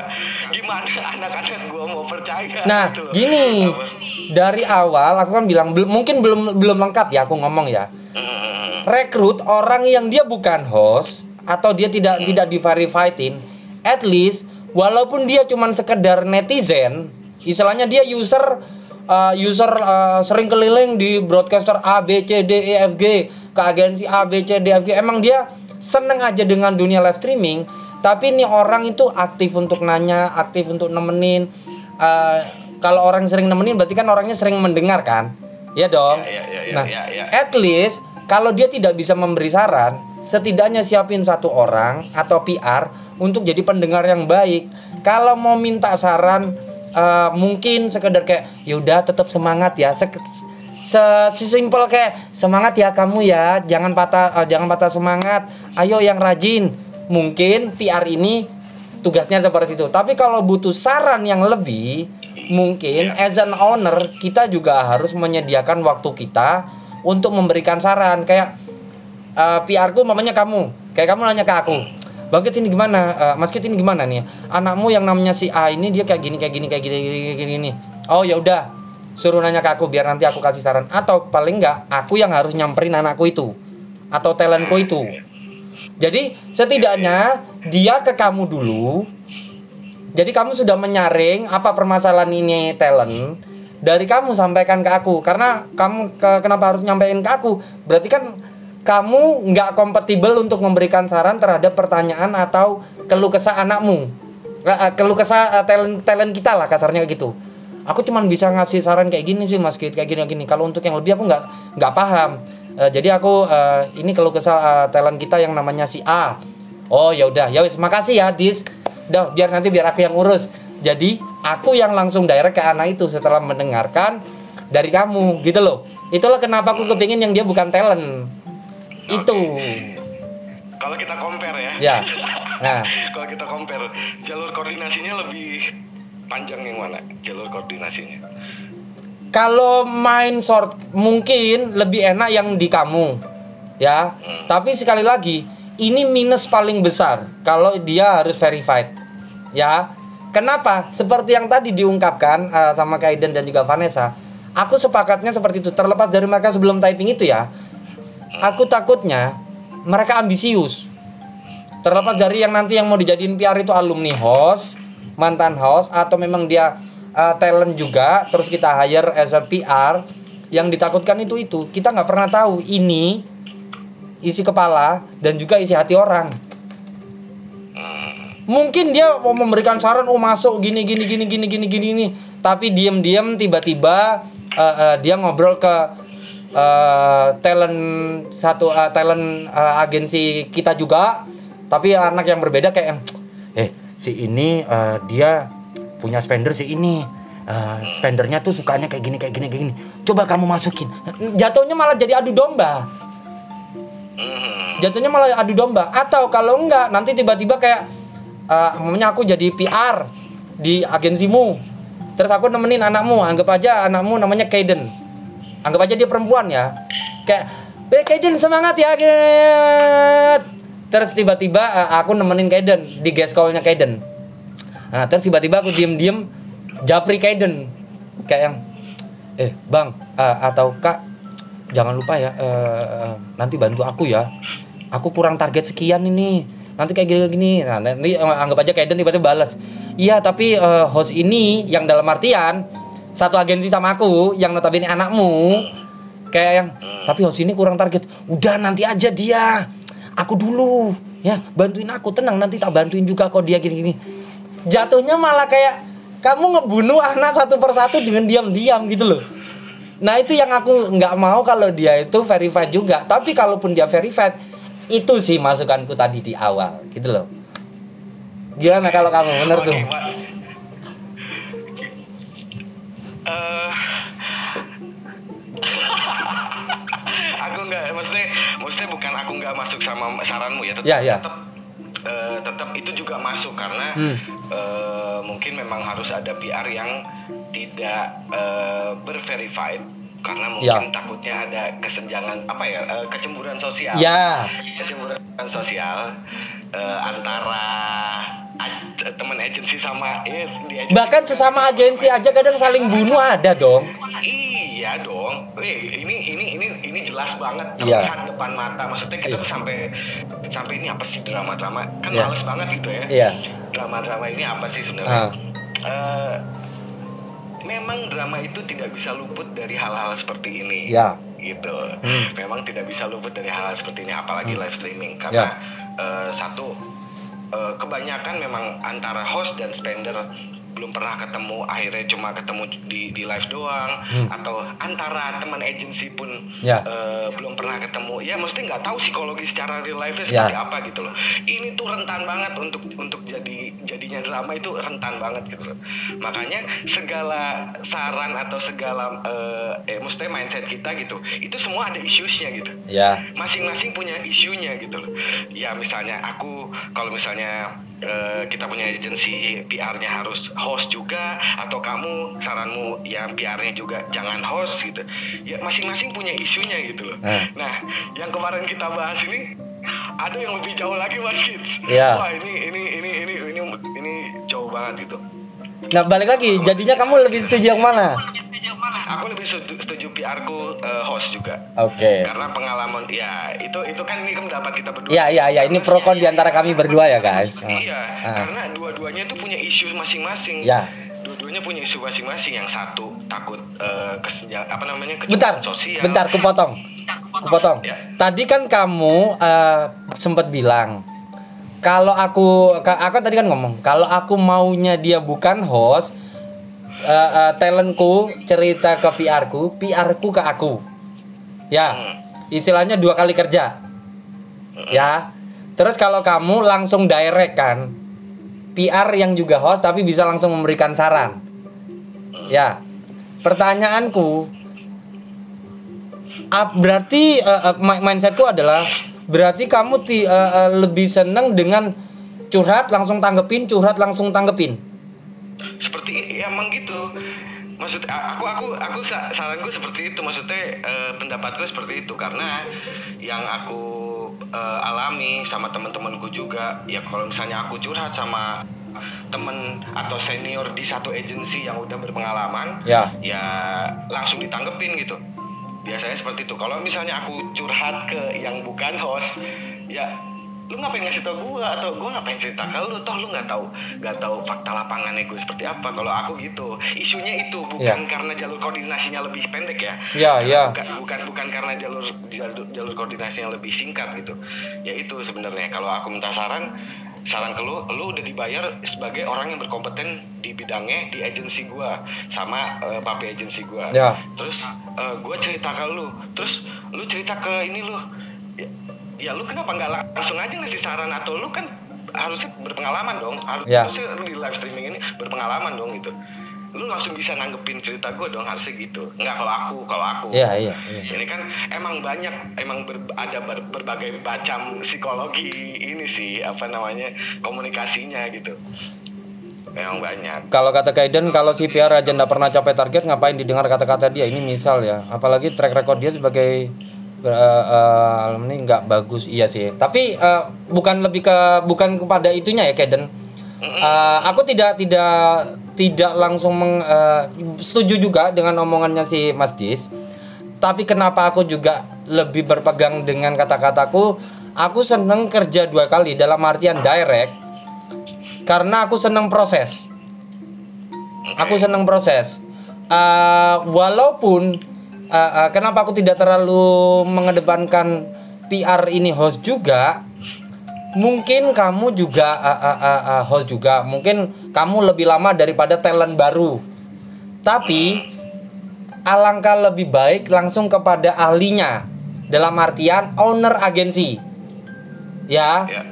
Gimana anak-anak gua mau percaya? Nah, gitu gini, Apa? dari awal aku kan bilang bel- mungkin belum belum lengkap ya aku ngomong ya. Hmm, Rekrut orang yang dia bukan host atau dia tidak tidak di verifiedin, at least walaupun dia cuman sekedar netizen, istilahnya dia user uh, user uh, sering keliling di broadcaster A B C D E F G ke agensi A B C D F G. Emang dia seneng aja dengan dunia live streaming, tapi ini orang itu aktif untuk nanya, aktif untuk nemenin. Uh, kalau orang sering nemenin berarti kan orangnya sering mendengar kan? Iya dong. Ya, ya, ya, ya, nah, ya, ya. at least kalau dia tidak bisa memberi saran, setidaknya siapin satu orang atau PR untuk jadi pendengar yang baik. Kalau mau minta saran, eh, mungkin sekedar kayak, yaudah tetap semangat ya. Se sesimpel kayak semangat ya kamu ya, jangan patah eh, jangan patah semangat. Ayo yang rajin. Mungkin PR ini tugasnya seperti itu. Tapi kalau butuh saran yang lebih, mungkin as an owner kita juga harus menyediakan waktu kita untuk memberikan saran. Kayak eh, PR ku mamanya kamu, kayak kamu nanya ke aku. Bangkit ini gimana? Eh, Mas Kit ini gimana nih? Anakmu yang namanya si A ini dia kayak gini kayak gini kayak gini gini gini, gini, gini. Oh ya udah, suruh nanya ke aku biar nanti aku kasih saran. Atau paling enggak aku yang harus nyamperin anakku itu atau talentku itu. Jadi setidaknya dia ke kamu dulu. Jadi kamu sudah menyaring apa permasalahan ini talent dari kamu sampaikan ke aku karena kamu ke- kenapa harus nyampein ke aku? Berarti kan kamu nggak kompatibel untuk memberikan saran terhadap pertanyaan atau keluh kesah anakmu. Eh, eh, Keluh kesah eh, talent talent kita lah kasarnya gitu. Aku cuman bisa ngasih saran kayak gini sih Mas kayak gini gini. Kalau untuk yang lebih aku nggak nggak paham. Eh, jadi aku eh, ini keluh kesah eh, talent kita yang namanya si A. Oh ya udah, ya wis makasih ya Dis. Udah, biar nanti biar aku yang urus. Jadi aku yang langsung direct ke anak itu setelah mendengarkan dari kamu gitu loh. Itulah kenapa aku kepingin yang dia bukan talent. Itu. Kalau kita compare ya. Ya. Nah, Kalau kita compare, jalur koordinasinya lebih panjang yang mana? Jalur koordinasinya. kalau main short mungkin lebih enak yang di kamu. Ya. Tapi sekali lagi, ini minus paling besar kalau dia harus verified. Ya. Kenapa? Seperti yang tadi diungkapkan eh, sama Kaiden dan juga Vanessa, aku sepakatnya seperti itu. Terlepas dari mereka sebelum typing itu ya, aku takutnya mereka ambisius. Terlepas dari yang nanti yang mau dijadiin PR itu alumni host, mantan host atau memang dia uh, talent juga, terus kita hire as a PR, yang ditakutkan itu itu kita nggak pernah tahu ini isi kepala dan juga isi hati orang. Mungkin dia mau memberikan saran, oh masuk gini gini gini gini gini gini gini, tapi diem-diem tiba-tiba uh, uh, dia ngobrol ke uh, talent satu uh, talent uh, agensi kita juga, tapi anak yang berbeda kayak eh si ini uh, dia punya spender si ini. Uh, spendernya tuh sukanya kayak gini kayak gini kayak gini. Coba kamu masukin. Jatuhnya malah jadi adu domba. Hmm. jatuhnya malah adu domba. Atau kalau enggak nanti tiba-tiba kayak uh, umpamanya aku jadi PR di agensimu. Terus aku nemenin anakmu anggap aja anakmu namanya Kaiden anggap aja dia perempuan ya. Kayak "Eh, Kaiden semangat ya Kaiden." terus tiba-tiba uh, aku nemenin Kaiden di guest call-nya Kaiden nah terus tiba-tiba aku diem-diem japri Kaiden kayak yang eh bang uh, atau kak jangan lupa ya eh, nanti bantu aku ya. Aku kurang target sekian ini. Nanti kayak gini gini nah nanti eh, anggap aja Kaiden tiba-tiba balas iya tapi eh, host ini yang dalam artian satu agensi sama aku yang notabene anakmu. Kayak yang tapi host ini kurang target. Udah nanti aja dia. Aku dulu ya bantuin aku. Tenang nanti tak bantuin juga kok dia gini-gini. Jatuhnya malah kayak kamu ngebunuh anak satu persatu dengan diam-diam gitu loh. Nah itu yang aku nggak mau kalau dia itu verified juga. Tapi kalaupun dia verified, itu sih masukanku tadi di awal, gitu loh. Gimana kalau kamu? Bener tuh? Nggak, maksudnya, maksudnya bukan aku nggak masuk sama saranmu ya, tetap, Ya, ya. tetap, eh, tetap itu juga masuk karena Hmm. eh, mungkin memang harus ada PR yang tidak eh, berverified karena mungkin takutnya ada kesenjangan apa ya eh, kecemburuan sosial Ya. kecemburuan sosial eh, antara teman agensi sama eh, di agensi Bahkan sesama agensi aja kadang saling bunuh ada dong. Iya dong. Wih, ini ini jelas banget Iya. terlihat depan mata. Maksudnya kita Iya. tuh sampai sampai ini apa sih drama-drama? Kan Iya. males banget gitu ya. Iya. Drama-drama ini apa sih sebenarnya? Ah. Eh, memang drama itu tidak bisa luput dari hal-hal seperti ini. Ya. Gitu. Hmm. Memang tidak bisa luput dari hal-hal seperti ini apalagi live streaming karena eh, satu eh, kebanyakan memang antara host dan spender belum pernah ketemu akhirnya cuma ketemu di di live doang Hmm. atau antara teman agensi pun Ya. eh, belum pernah ketemu ya mesti nggak tahu psikologi secara real life Ya. seperti apa gitu loh ini tuh rentan banget untuk untuk jadi jadinya drama itu rentan banget gitu loh makanya segala saran atau segala eh, eh maksudnya mindset kita gitu itu semua ada issuesnya gitu Ya. masing-masing punya isunya gitu loh. Ya misalnya aku kalau misalnya eh, kita punya agensi PR-nya harus host juga atau kamu saranmu yang PR-nya juga jangan host gitu. Ya masing-masing punya isunya gitu loh. Eh. Nah, yang kemarin kita bahas ini ada yang lebih jauh lagi Mas Kids. Iya. Wah, ini ini ini ini ini ini jauh banget gitu. Nah balik lagi, jadinya kamu lebih setuju yang mana? Aku lebih setuju, setuju PR-ku eh, host juga. Oke. Karena pengalaman ya itu itu kan ini kan pendapat kita berdua. Iya iya iya, ini pro kon di antara kami berdua ya guys. Iya, Ah. karena dua-duanya tuh punya isu masing-masing. Ya. Dua-duanya punya isu masing-masing. Yang satu takut eh, kesenja apa namanya Bentar, sosial. bentar, kupotong. Kupotong. Ya. Tadi kan kamu eh, sempat bilang kalau aku, aku tadi kan ngomong kalau aku maunya dia bukan host, eh, eh, talentku cerita ke PR-ku, PR-ku ke aku. Ya, Hmm. istilahnya dua kali kerja. Ya. Terus kalau kamu langsung direct kan, PR yang juga host tapi bisa langsung memberikan saran. Ya. Pertanyaanku, ap- berarti eh, mi- mindsetku adalah berarti kamu ti, eh, eh, lebih seneng dengan curhat langsung tanggepin, curhat langsung tanggepin. Seperti ya, emang gitu. Maksud aku aku aku sa- saranku seperti itu maksudnya eh, pendapatku seperti itu karena yang aku eh, alami sama teman-temanku juga ya kalau misalnya aku curhat sama temen atau senior di satu agensi yang udah berpengalaman Ya. ya langsung ditanggepin gitu biasanya seperti itu kalau misalnya aku curhat ke yang bukan host ya lu ngapain ngasih tau gue atau gue ngapain cerita ke lu? Toh lu nggak tahu nggak tahu fakta lapangannya gue seperti apa. Kalau aku gitu. Isunya itu bukan Ya. karena jalur koordinasinya lebih pendek ya? Ya, ya. bukan bukan bukan karena jalur jalur, jalur koordinasinya lebih singkat gitu. Ya itu sebenarnya. Kalau aku minta saran saran ke lu lu udah dibayar sebagai orang yang berkompeten di bidangnya di agensi gua. Sama eh, papi agensi gua. Ya. terus eh, gua cerita ke lu. Terus lu cerita ke ini lu. Ya, ya lu kenapa nggak langsung aja ngasih saran atau lu kan harusnya berpengalaman dong Ya. harusnya lu di live streaming ini berpengalaman dong gitu lu langsung bisa nanggepin cerita gue dong harusnya gitu nggak kalau aku kalau aku Iya, iya, iya. ini kan emang banyak emang ber- ada ber- berbagai macam psikologi ini sih apa namanya komunikasinya gitu memang banyak Kalau kata Kaiden, kalau si PR aja nggak pernah capai target, ngapain didengar kata-kata dia? Ini misal ya. Apalagi track record dia sebagai eh, eh, alumni nggak bagus, iya sih. Tapi eh, bukan lebih ke bukan kepada itunya ya Kaiden. Eh, aku tidak tidak tidak langsung meng, eh, setuju juga dengan omongannya si Mas Dis. Tapi kenapa aku juga lebih berpegang dengan kata-kataku? Aku seneng kerja dua kali dalam artian direct karena aku seneng proses. Aku seneng proses. Eh, walaupun eh, eh, kenapa aku tidak terlalu mengedepankan PR ini host juga, mungkin kamu juga eh, eh, eh, eh, host juga, mungkin kamu lebih lama daripada talent baru. Tapi alangkah lebih baik langsung kepada ahlinya. Dalam artian owner agensi. Ya? Ya.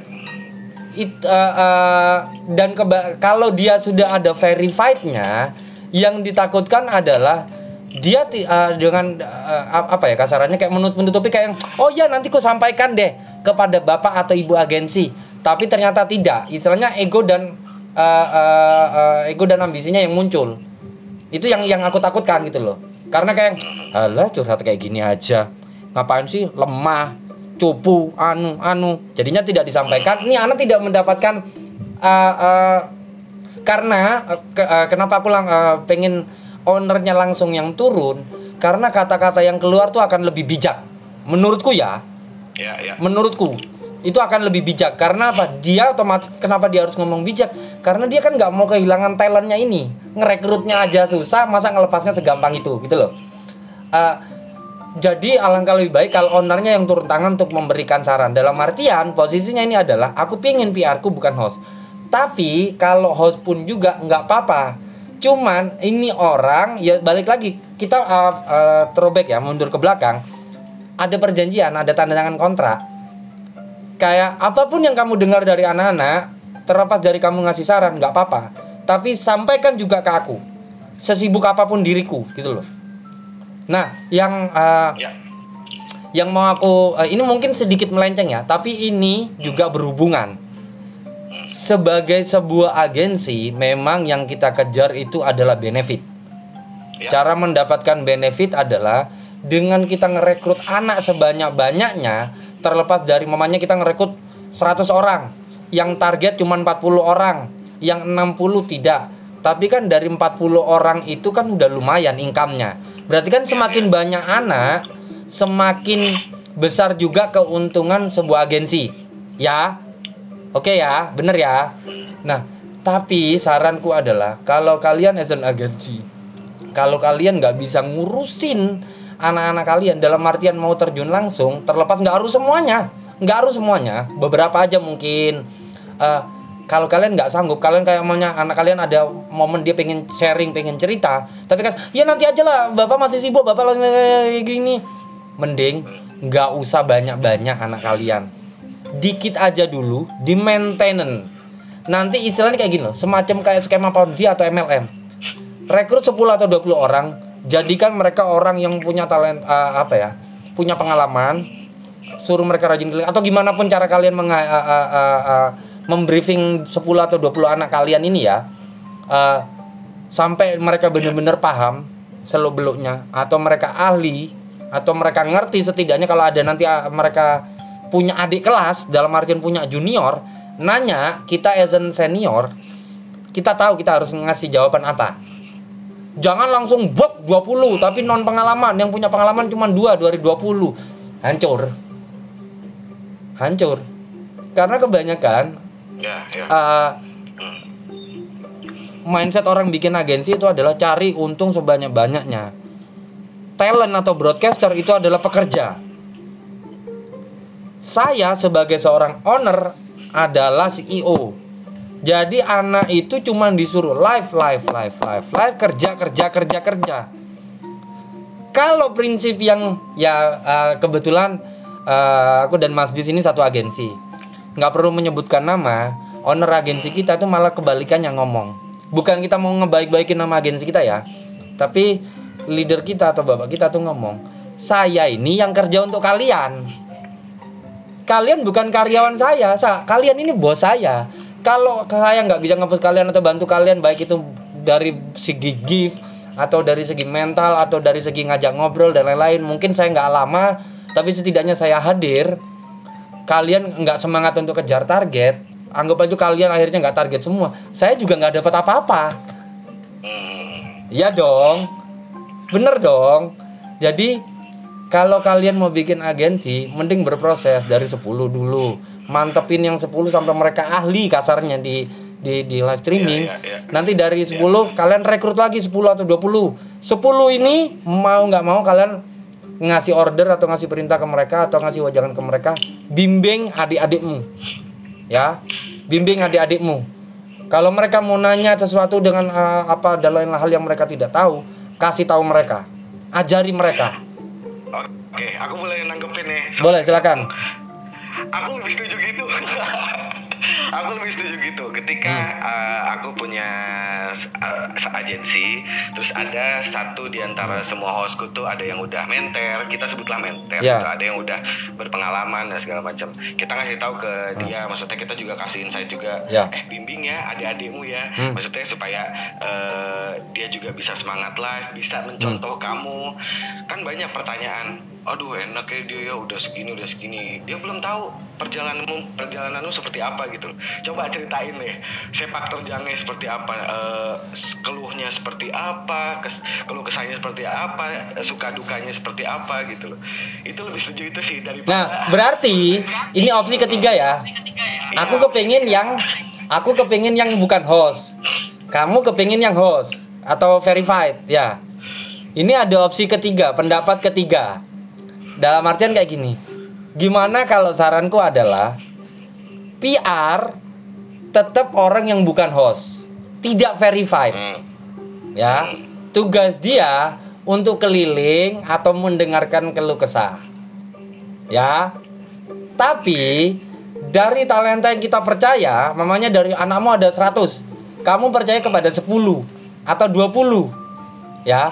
It, eh, eh, dan keba- kalau dia sudah ada verified-nya yang ditakutkan adalah dia eh, dengan ap- apa ya kasarannya kayak menut menutupi kayak yang, oh ya nanti ku sampaikan deh kepada bapak atau ibu agensi. Tapi ternyata tidak. Istilahnya ego dan eh, eh, eh, ego dan ambisinya yang muncul. Itu yang yang aku takutkan gitu loh. Karena kayak alah curhat kayak gini aja. Ngapain sih lemah cupu anu anu. Jadinya tidak disampaikan. Ini anak tidak mendapatkan uh, uh, karena uh, ke- uh, kenapa aku lang uh, pengen ownernya langsung yang turun karena kata-kata yang keluar tuh akan lebih bijak. Menurutku ya. Ya, ya. menurutku itu akan lebih bijak. Karena apa? Dia otomatis kenapa dia harus ngomong bijak? Karena dia kan nggak mau kehilangan talentnya ini. Ngerekrutnya aja susah masa ngelepasnya segampang itu gitu loh. Eh, jadi alangkah lebih baik kalau ownernya yang turun tangan untuk memberikan saran. Dalam artian posisinya ini adalah aku pingin PR ku bukan host. Tapi kalau host pun juga nggak apa-apa cuman ini orang ya balik lagi kita uh, uh, throwback ya mundur ke belakang. Ada perjanjian ada tanda tangan kontrak. Kayak apa pun yang kamu dengar dari anak-anak terlepas dari kamu ngasih saran nggak apa-apa. Tapi sampaikan juga ke aku sesibuk apa pun diriku gitu loh. Nah yang uh, Ya. yang mau aku uh, ini mungkin sedikit melenceng ya tapi ini juga berhubungan sebagai sebuah agensi memang yang kita kejar itu adalah benefit. Ya. cara mendapatkan benefit adalah dengan kita ngerekrut anak sebanyak-banyaknya terlepas dari mamanya kita ngerekrut 100 orang yang target cuma 40 orang yang 60 tidak. Tapi kan dari 40 orang itu kan udah lumayan income-nya. Berarti kan semakin banyak anak semakin besar juga keuntungan sebuah agensi. Ya oke ya bener ya. Nah tapi saranku adalah kalau kalian as an agency kalau kalian nggak bisa ngurusin anak-anak kalian dalam artian mau terjun langsung terlepas nggak harus semuanya nggak harus semuanya beberapa aja mungkin. Eh, kalau kalian nggak sanggup kalian kayak maunya anak kalian ada momen dia pengen sharing pengen cerita tapi kan ya nanti aja lah bapak masih sibuk bapak lagi gini. Mending nggak usah banyak-banyak anak kalian dikit aja dulu di maintenance nanti istilahnya kayak gini loh semacam kayak skema Ponzi atau MLM rekrut 10 atau 20 orang jadikan mereka orang yang punya talent eh, apa ya punya pengalaman suruh mereka rajin keliling atau gimana pun cara kalian menga- eh, eh, eh, eh, membriefing 10 atau 20 anak kalian ini ya eh, sampai mereka benar-benar paham seluk beluknya atau mereka ahli atau mereka ngerti setidaknya kalau ada nanti mereka punya adik kelas dalam artian punya junior nanya kita as an senior kita tahu kita harus ngasih jawaban apa jangan langsung buat 20 tapi non pengalaman yang punya pengalaman cuma 2 dari 20 hancur hancur karena kebanyakan Ya, ya. Hmm. mindset orang bikin agensi itu adalah cari untung sebanyak-banyaknya. Talent atau broadcaster itu adalah pekerja. Saya sebagai seorang owner adalah CEO. Jadi anak itu cuma disuruh live, live, live, live, live, kerja, kerja, kerja, kerja. Kalau prinsip yang ya eh, kebetulan eh, aku dan Mas di sini satu agensi, nggak perlu menyebutkan nama. Owner agensi kita tuh malah kebalikan yang ngomong. Bukan kita mau ngebaik-baikin nama agensi kita ya, tapi leader kita atau bapak kita tuh ngomong, saya ini yang kerja untuk kalian. Kalian bukan karyawan saya, sa- kalian ini bos saya. Kalau saya nggak bisa nge kalian atau bantu kalian baik itu dari segi gift atau dari segi mental atau dari segi ngajak ngobrol dan lain-lain, mungkin saya nggak lama, tapi setidaknya saya hadir. Kalian nggak semangat untuk kejar target, anggap aja kalian akhirnya nggak target semua. Saya juga nggak dapat apa-apa. Hmm. Iya dong. Bener dong. Jadi kalau kalian mau bikin agensi, mending berproses dari 10 dulu. Mantepin yang 10 sampai mereka ahli kasarnya di di di live streaming. Iya, iya, iya. Nanti dari 10 kalian rekrut lagi 10 atau 20. 10 ini mau nggak mau kalian ngasih order atau ngasih perintah ke mereka atau ngasih wajangan ke mereka, bimbing adik-adikmu. Ya. Bimbing adik-adikmu. Kalau mereka mau nanya sesuatu dengan eh, apa dan lain hal yang mereka tidak tahu, kasih tahu mereka. Ajari mereka. Oke, aku boleh nanggepin nih. Boleh, silakan. Aku lebih setuju gitu. aku lebih setuju gitu ketika Hmm. uh, aku punya uh, agensi terus ada satu di antara semua hostku tuh ada yang udah menter kita sebutlah menter Ya. gitu. ada yang udah berpengalaman dan segala macam kita ngasih tahu ke dia maksudnya kita juga kasih insight juga Hmm. Ya. eh bimbing ya adik-adikmu ya Hmm. maksudnya supaya uh, dia juga bisa semangat lah bisa mencontoh Hmm. kamu kan banyak pertanyaan aduh enak ya dia ya udah segini udah segini dia belum tahu perjalananmu perjalananmu seperti apa gitu coba ceritain deh sepak terjangnya seperti apa eh, keluhnya seperti apa kes, keluh kesahnya seperti apa suka dukanya seperti apa gitu loh itu lebih setuju itu sih daripada Nah, berarti ini opsi ketiga ya. Aku kepingin yang aku kepingin yang bukan host. Kamu kepingin yang host atau verified ya. Ini ada opsi ketiga, pendapat ketiga. Dalam artian kayak gini. Gimana kalau saranku adalah PR tetap orang yang bukan host, tidak verified. Hmm. ya. Tugas dia untuk keliling atau mendengarkan keluh kesah. Ya. Tapi dari talenta yang kita percaya mamanya dari anakmu ada 100 kamu percaya kepada 10 atau 20 ya.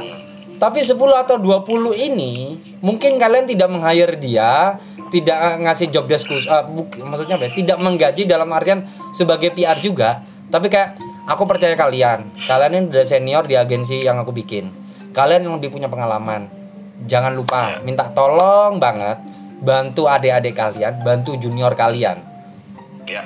Tapi 10 atau 20 ini mungkin kalian tidak meng-hire dia tidak ngasih job desk khusus eh, buk- maksudnya apa ya? tidak menggaji dalam artian sebagai PR juga. Tapi kayak aku percaya kalian. Kalian ini udah senior di agensi yang aku bikin. Kalian yang lebih punya pengalaman. Jangan lupa minta tolong banget bantu adik-adik kalian bantu junior kalian. Ya.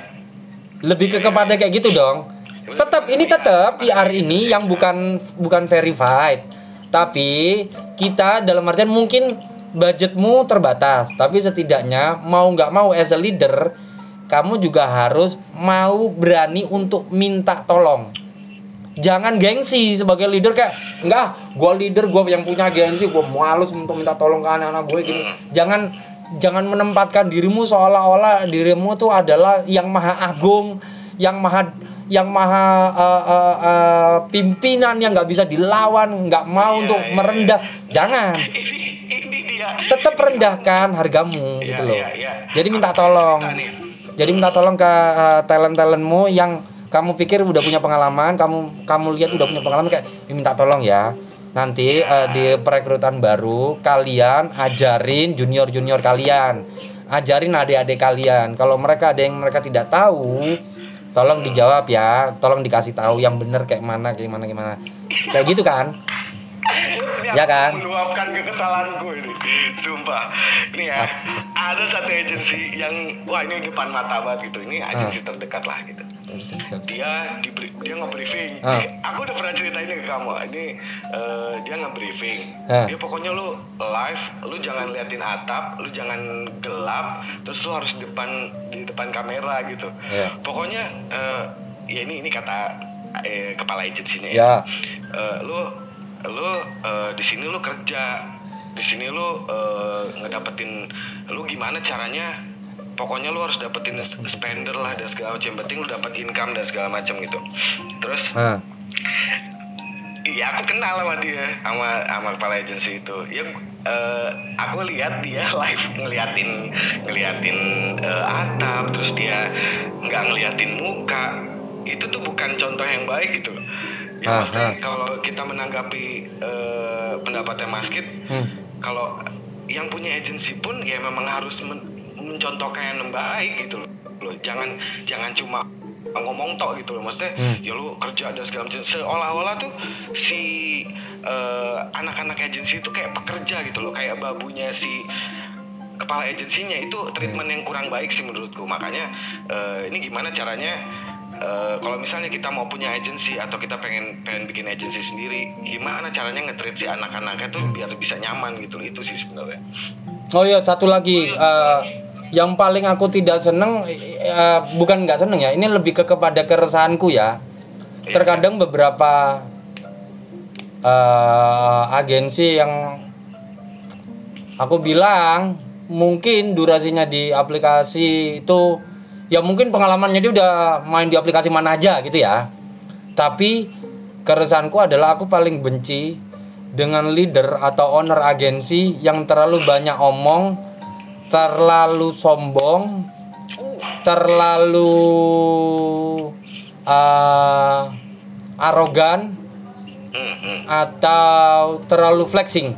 Lebih ke kepada kayak gitu dong. Tetap ini tetap PR ini yang bukan bukan verified tapi kita dalam artian mungkin budgetmu terbatas. Tapi setidaknya mau nggak mau as a leader kamu juga harus mau berani untuk minta tolong. Jangan gengsi sebagai leader kayak enggak gue leader gue yang punya gengsi gue malus untuk minta tolong ke anak-anak gue gini. Jangan jangan menempatkan dirimu seolah-olah dirimu tuh adalah yang maha agung yang maha yang maha eh, eh, eh, pimpinan yang nggak bisa dilawan nggak mau Iya, untuk iya, merendah. jangan. Ini ini dia. Tetap rendahkan hargamu Iya, gitu loh. iya, iya. jadi minta tolong. jadi minta tolong ke talent talentmu yang kamu pikir udah punya pengalaman kamu kamu lihat udah punya pengalaman kayak "Ini minta tolong ya. Nanti eh, di perekrutan baru kalian ajarin junior junior kalian. Ajarin adik-adik kalian. Kalau mereka ada yang mereka tidak tahu tolong dijawab ya tolong dikasih tahu yang bener kayak mana kayak mana gimana kayak gitu kan Ya kan? meluapkan kekesalanku ini. Sumpah. Ini ya ada satu agensi yang wah ini depan mata banget gitu. Ini agensi terdekat lah gitu. Dia di dia nge-briefing. Ah. Eh, aku udah pernah cerita ini ke kamu. Ini eh, dia nge-briefing. Ah. dia pokoknya lu live lu jangan liatin atap lu jangan gelap terus lu harus depan di depan kamera gitu. Iya. pokoknya eh, ya ini ini kata eh, kepala agensinya Ya. Eh, lu lu eh, di sini lu kerja di sini lu eh, ngedapetin lu gimana caranya pokoknya lu harus dapetin spender lah dan segala macam penting lu dapat income dan segala macam gitu terus Nah, Iya aku kenal sama dia sama sama kepala agensi itu. Ya eh, aku lihat dia live ngeliatin ngeliatin eh, atap terus dia nggak ngeliatin muka. Itu tuh bukan contoh yang baik gitu. Ya Ah, maksudnya ah. kalau kita menanggapi eh, pendapatnya Mas Kit, hmm. kalau yang punya agensi pun ya memang harus men- mencontohkan yang baik gitu loh. Jangan jangan cuma ngomong tok gitu loh maksudnya Hmm. ya lu kerja dan segala macam seolah-olah tuh si eh, anak-anak agensi itu kayak pekerja gitu loh kayak babunya si kepala agensinya itu treatment yang kurang baik sih menurutku makanya eh, ini gimana caranya eh, kalau misalnya kita mau punya agensi atau kita pengen pengen bikin agensi sendiri gimana caranya nge-treat si anak-anaknya tuh biar bisa nyaman gitu? Itu sih sebenarnya. Oh iya satu lagi eh, yang paling aku tidak seneng eh, bukan nggak seneng ya ini lebih ke kepada keresahanku ya. Terkadang beberapa eh, agensi yang aku bilang mungkin durasinya di aplikasi itu ya mungkin pengalamannya dia udah main di aplikasi mana aja gitu ya. Tapi keresahanku adalah aku paling benci dengan leader atau owner agensi yang terlalu banyak omong, terlalu sombong, terlalu uh, arogan atau terlalu flexing.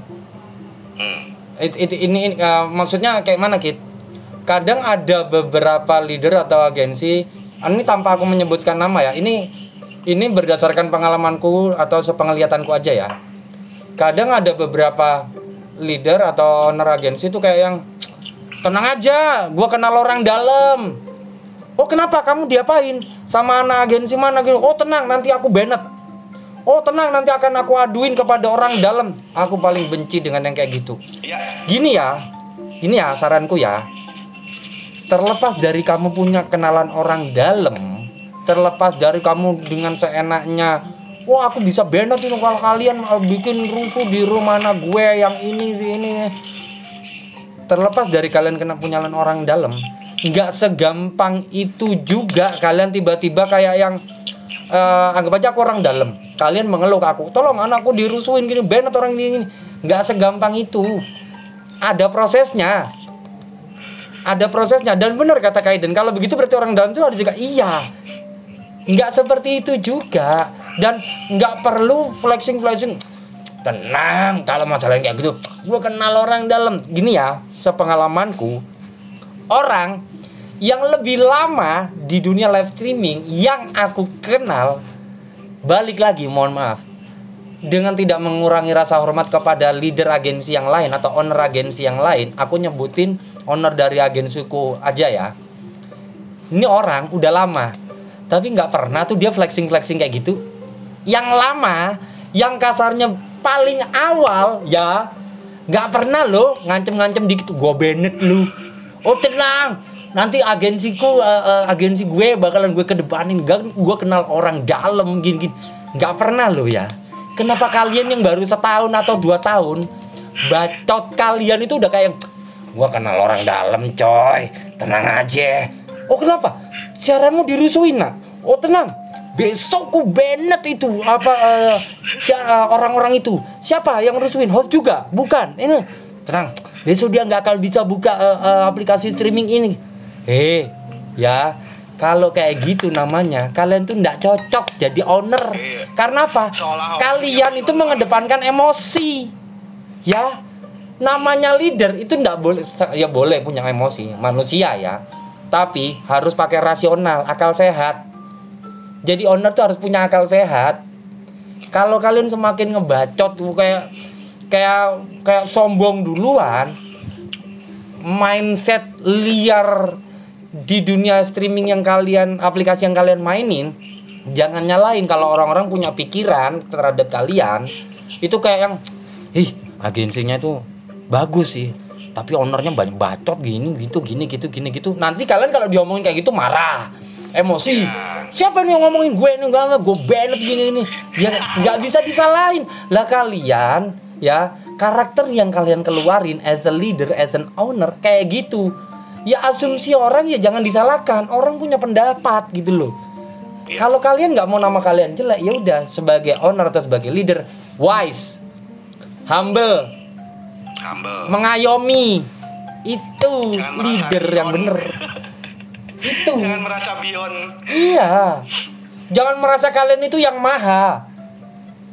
Hmm. It- it- ini ini, uh, maksudnya kayak mana kit kadang ada beberapa leader atau agensi ini tanpa aku menyebutkan nama ya ini ini berdasarkan pengalamanku atau sepenglihatanku aja ya. Kadang ada beberapa leader atau owner agensi itu kayak yang tenang aja gua kenal orang dalam. Oh kenapa? Kamu diapain? Sama anak agensi mana gitu? Oh tenang nanti aku banet oh tenang nanti akan aku aduin kepada orang dalam. Aku paling benci dengan yang kayak gitu. Ya, gini ya ini ya saranku ya terlepas dari kamu punya kenalan orang dalam terlepas dari kamu dengan seenaknya wah aku bisa banned ini kalau kalian uh, bikin rusuh di rumah anak gue yang ini ini. Terlepas dari kalian kena punyalan orang dalam nggak segampang itu juga kalian tiba-tiba kayak yang eh, anggap aja aku orang dalam. Kalian mengeluh aku tolong anakku dirusuhin gini banned orang ini. Nggak segampang itu. Ada prosesnya ada prosesnya. Dan benar kata Kaiden kalau begitu berarti orang dalam itu ada juga. Iya. Nggak seperti itu juga. Dan nggak perlu flexing flexing. Tenang kalau masalah kayak gitu. Gue kenal orang dalam. Gini ya sepengalamanku orang yang lebih lama di dunia live streaming yang aku kenal balik lagi mohon maaf dengan tidak mengurangi rasa hormat kepada leader agensi yang lain atau owner agensi yang lain aku nyebutin owner dari agensiku aja ya. Ini orang udah lama tapi nggak pernah tuh dia flexing flexing kayak gitu. Yang lama yang kasarnya paling awal ya nggak pernah lo ngancem-ngancem dikit gue benet lu. Oh tenang nanti agensiku eh, eh, agensi gue bakalan gue kedepanin gak gue kenal orang dalam gini gini nggak pernah lo ya kenapa kalian yang baru setahun atau dua tahun bacot kalian itu udah kayak gue kenal orang dalam coy. Tenang aja. Oh kenapa? Siaranmu dirusuhin nak? Oh tenang. Besok ku banned itu apa eh, si- eh, orang-orang itu. Siapa yang rusuhin? Host juga? Bukan. Ini tenang. Besok dia nggak akan bisa buka eh, eh, aplikasi streaming ini. Heh ya kalau kayak gitu namanya kalian tuh nggak cocok jadi owner. Iya. karena apa? Kalian itu mengedepankan emosi. Ya namanya leader itu nggak boleh ya boleh punya emosi manusia ya. Tapi harus pakai rasional akal sehat. Jadi owner tuh harus punya akal sehat. Kalau kalian semakin ngebacot tuh kayak kayak kayak sombong duluan mindset liar di dunia streaming yang kalian aplikasi yang kalian mainin jangan nyalain. Kalau orang-orang punya pikiran terhadap kalian itu kayak yang ih agensinya itu bagus sih tapi ownernya banyak bacot gini gitu gini gitu gini gitu. Nanti kalian kalau diomongin kayak gitu marah emosi. Siapa nih yang ngomongin gue enggak gue banned gini nih ya nggak bisa disalahin. Lah kalian ya karakter yang kalian keluarin as a leader as an owner kayak gitu ya asumsi orang ya jangan disalahkan orang punya pendapat gitu loh Iya. kalau kalian nggak mau nama kalian jelek ya udah sebagai owner atau sebagai leader wise humble humble. mengayomi itu Jangan leader yang bener itu Jangan merasa beyond. iya jangan merasa kalian itu yang maha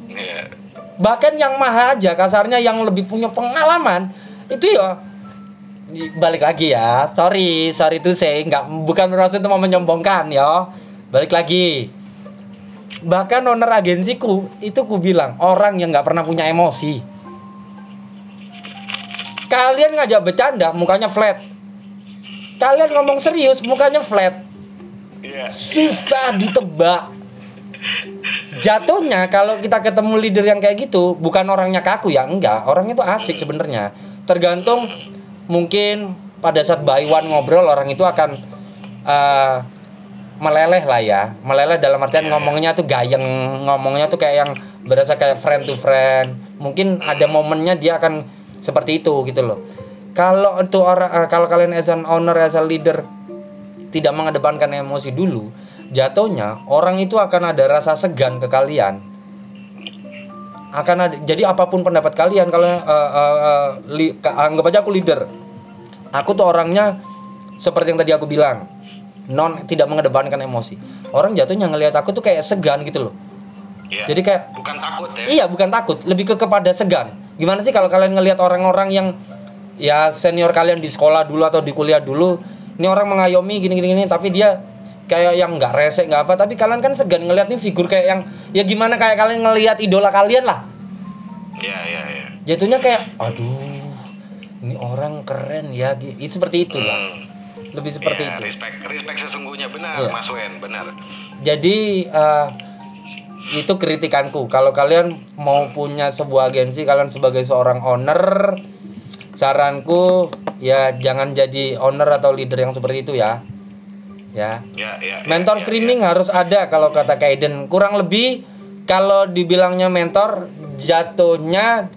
Iya. bahkan yang maha aja kasarnya yang lebih punya pengalaman itu ya balik lagi ya. Sorry sorry itu saya nggak bukan bermaksud untuk mau menyombongkan ya balik lagi. Bahkan owner agensiku itu ku bilang orang yang nggak pernah punya emosi. Kalian ngajak bercanda mukanya flat. Kalian ngomong serius mukanya flat. Iya. susah ditebak. Jatuhnya kalau kita ketemu leader yang kayak gitu bukan orangnya kaku ya enggak. Orangnya itu asik sebenarnya. Tergantung mungkin pada saat by one ngobrol orang itu akan eh, meleleh lah ya. Meleleh dalam artian ngomongnya tuh gayeng ngomongnya tuh kayak yang berasa kayak friend to friend. Mungkin ada momennya dia akan seperti itu gitu loh. Kalau untuk orang eh, kalau kalian as an owner as a leader tidak mengedepankan emosi dulu jatuhnya orang itu akan ada rasa segan ke kalian akan ada jadi apa pun pendapat kalian kalau eh, eh, eh, li- anggap aja aku leader aku tuh orangnya seperti yang tadi aku bilang non tidak mengedepankan emosi orang jatuhnya ngelihat aku tuh kayak segan gitu loh Iya. jadi kayak bukan takut ya. Iya, bukan takut, lebih ke kepada segan. Gimana sih kalau kalian ngelihat orang-orang yang ya senior kalian di sekolah dulu atau di kuliah dulu, ini orang mengayomi gini-gini gini, tapi dia kayak yang nggak resek nggak apa, tapi kalian kan segan ngelihat nih figur kayak yang ya gimana kayak kalian ngelihat idola kalian lah. Iya, iya, iya. Jatuhnya kayak aduh, ini orang keren ya, itu seperti itu lah. Hmm. Lebih seperti Iya, itu. respect respect sesungguhnya benar Iya. Mas Wen, benar. Jadi eh, itu kritikanku. Kalau kalian mau punya sebuah agensi, kalian sebagai seorang owner, saranku ya jangan jadi owner atau leader yang seperti itu ya. Ya. Ya, ya. ya, Mentor ya, streaming harus ada kalau kata Kaiden. Kurang lebih kalau dibilangnya mentor jatuhnya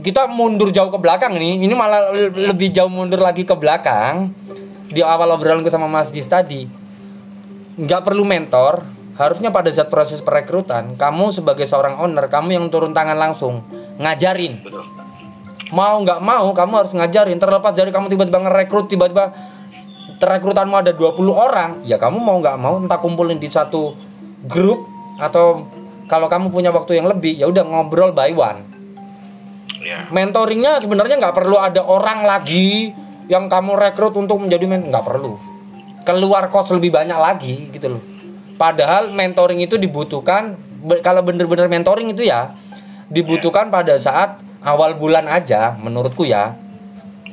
kita mundur jauh ke belakang nih. Ini malah le- lebih jauh mundur lagi ke belakang. Di awal obrolanku sama Mas Gis tadi. Nggak perlu mentor, harusnya pada saat proses perekrutan, kamu sebagai seorang owner, kamu yang turun tangan langsung ngajarin. Betul. Mau nggak mau, kamu harus ngajarin. Terlepas dari kamu tiba-tiba ngerekrut, tiba-tiba rekrutanmu ada 20 orang, ya kamu mau nggak mau entah kumpulin di satu grup atau kalau kamu punya waktu yang lebih, ya udah ngobrol by one. Ya. Mentoringnya sebenarnya nggak perlu ada orang lagi yang kamu rekrut untuk menjadi men nggak perlu. Keluar kos lebih banyak lagi gitu loh. Padahal mentoring itu dibutuhkan be- kalau bener-bener mentoring itu ya dibutuhkan pada saat awal bulan aja menurutku ya.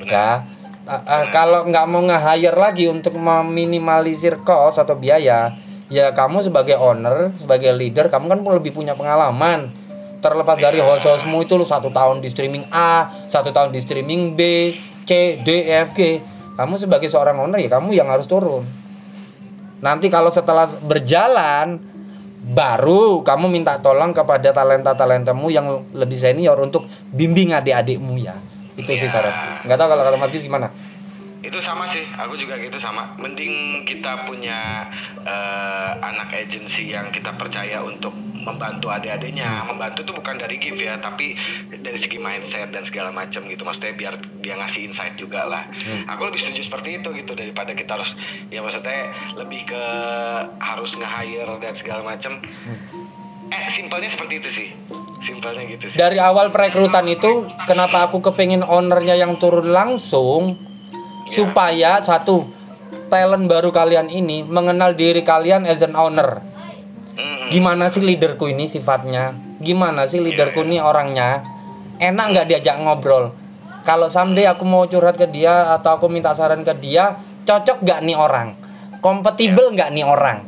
Ya. A- a- kalau nggak mau nge-hire lagi untuk meminimalisir cost atau biaya, ya kamu sebagai owner, sebagai leader, kamu kan lebih punya pengalaman. Terlepas dari host-hostmu itu lu satu tahun di streaming A, satu tahun di streaming B, C, D, E, F, G. Kamu sebagai seorang owner ya kamu yang harus turun. Nanti kalau setelah berjalan baru kamu minta tolong kepada talenta-talentamu yang lebih senior untuk bimbing adik-adikmu ya. Itu sih Ya. saranku. Nggak tahu kalau kalau Mas Gis gimana? Itu sama sih, aku juga gitu sama. Mending kita punya eh, anak agensi yang kita percaya untuk membantu adik-adiknya. Membantu tuh bukan dari gift ya, tapi dari segi mindset dan segala macam gitu. Maksudnya biar dia ngasih insight juga lah. Aku lebih setuju seperti itu gitu daripada kita harus ya maksudnya lebih ke harus nge-hire dan segala macam. Eh, simpelnya seperti itu sih. Simpelnya gitu sih. Dari awal perekrutan itu kenapa aku kepengen ownernya yang turun langsung supaya satu talent baru kalian ini mengenal diri kalian as an owner. Mm-mm. Gimana sih leaderku ini sifatnya? Gimana sih leaderku ini orangnya? Enak nggak diajak ngobrol? Kalau someday aku mau curhat ke dia atau aku minta saran ke dia, cocok nggak nih orang? Kompatibel nggak nih orang?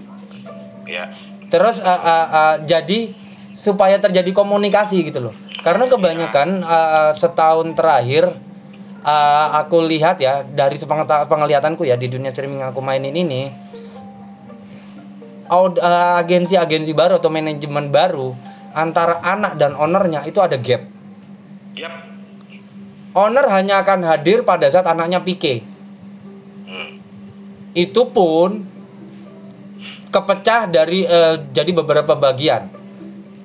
Ya. Terus uh, uh, uh, jadi supaya terjadi komunikasi gitu loh. Karena kebanyakan uh, setahun terakhir uh, aku lihat ya dari penglihatanku ya di dunia streaming aku mainin ini aud- uh, agensi-agensi baru atau manajemen baru antara anak dan ownernya itu ada gap. Yap. Owner hanya akan hadir pada saat anaknya PK. Hmm. itu pun kepecah dari eh, jadi beberapa bagian.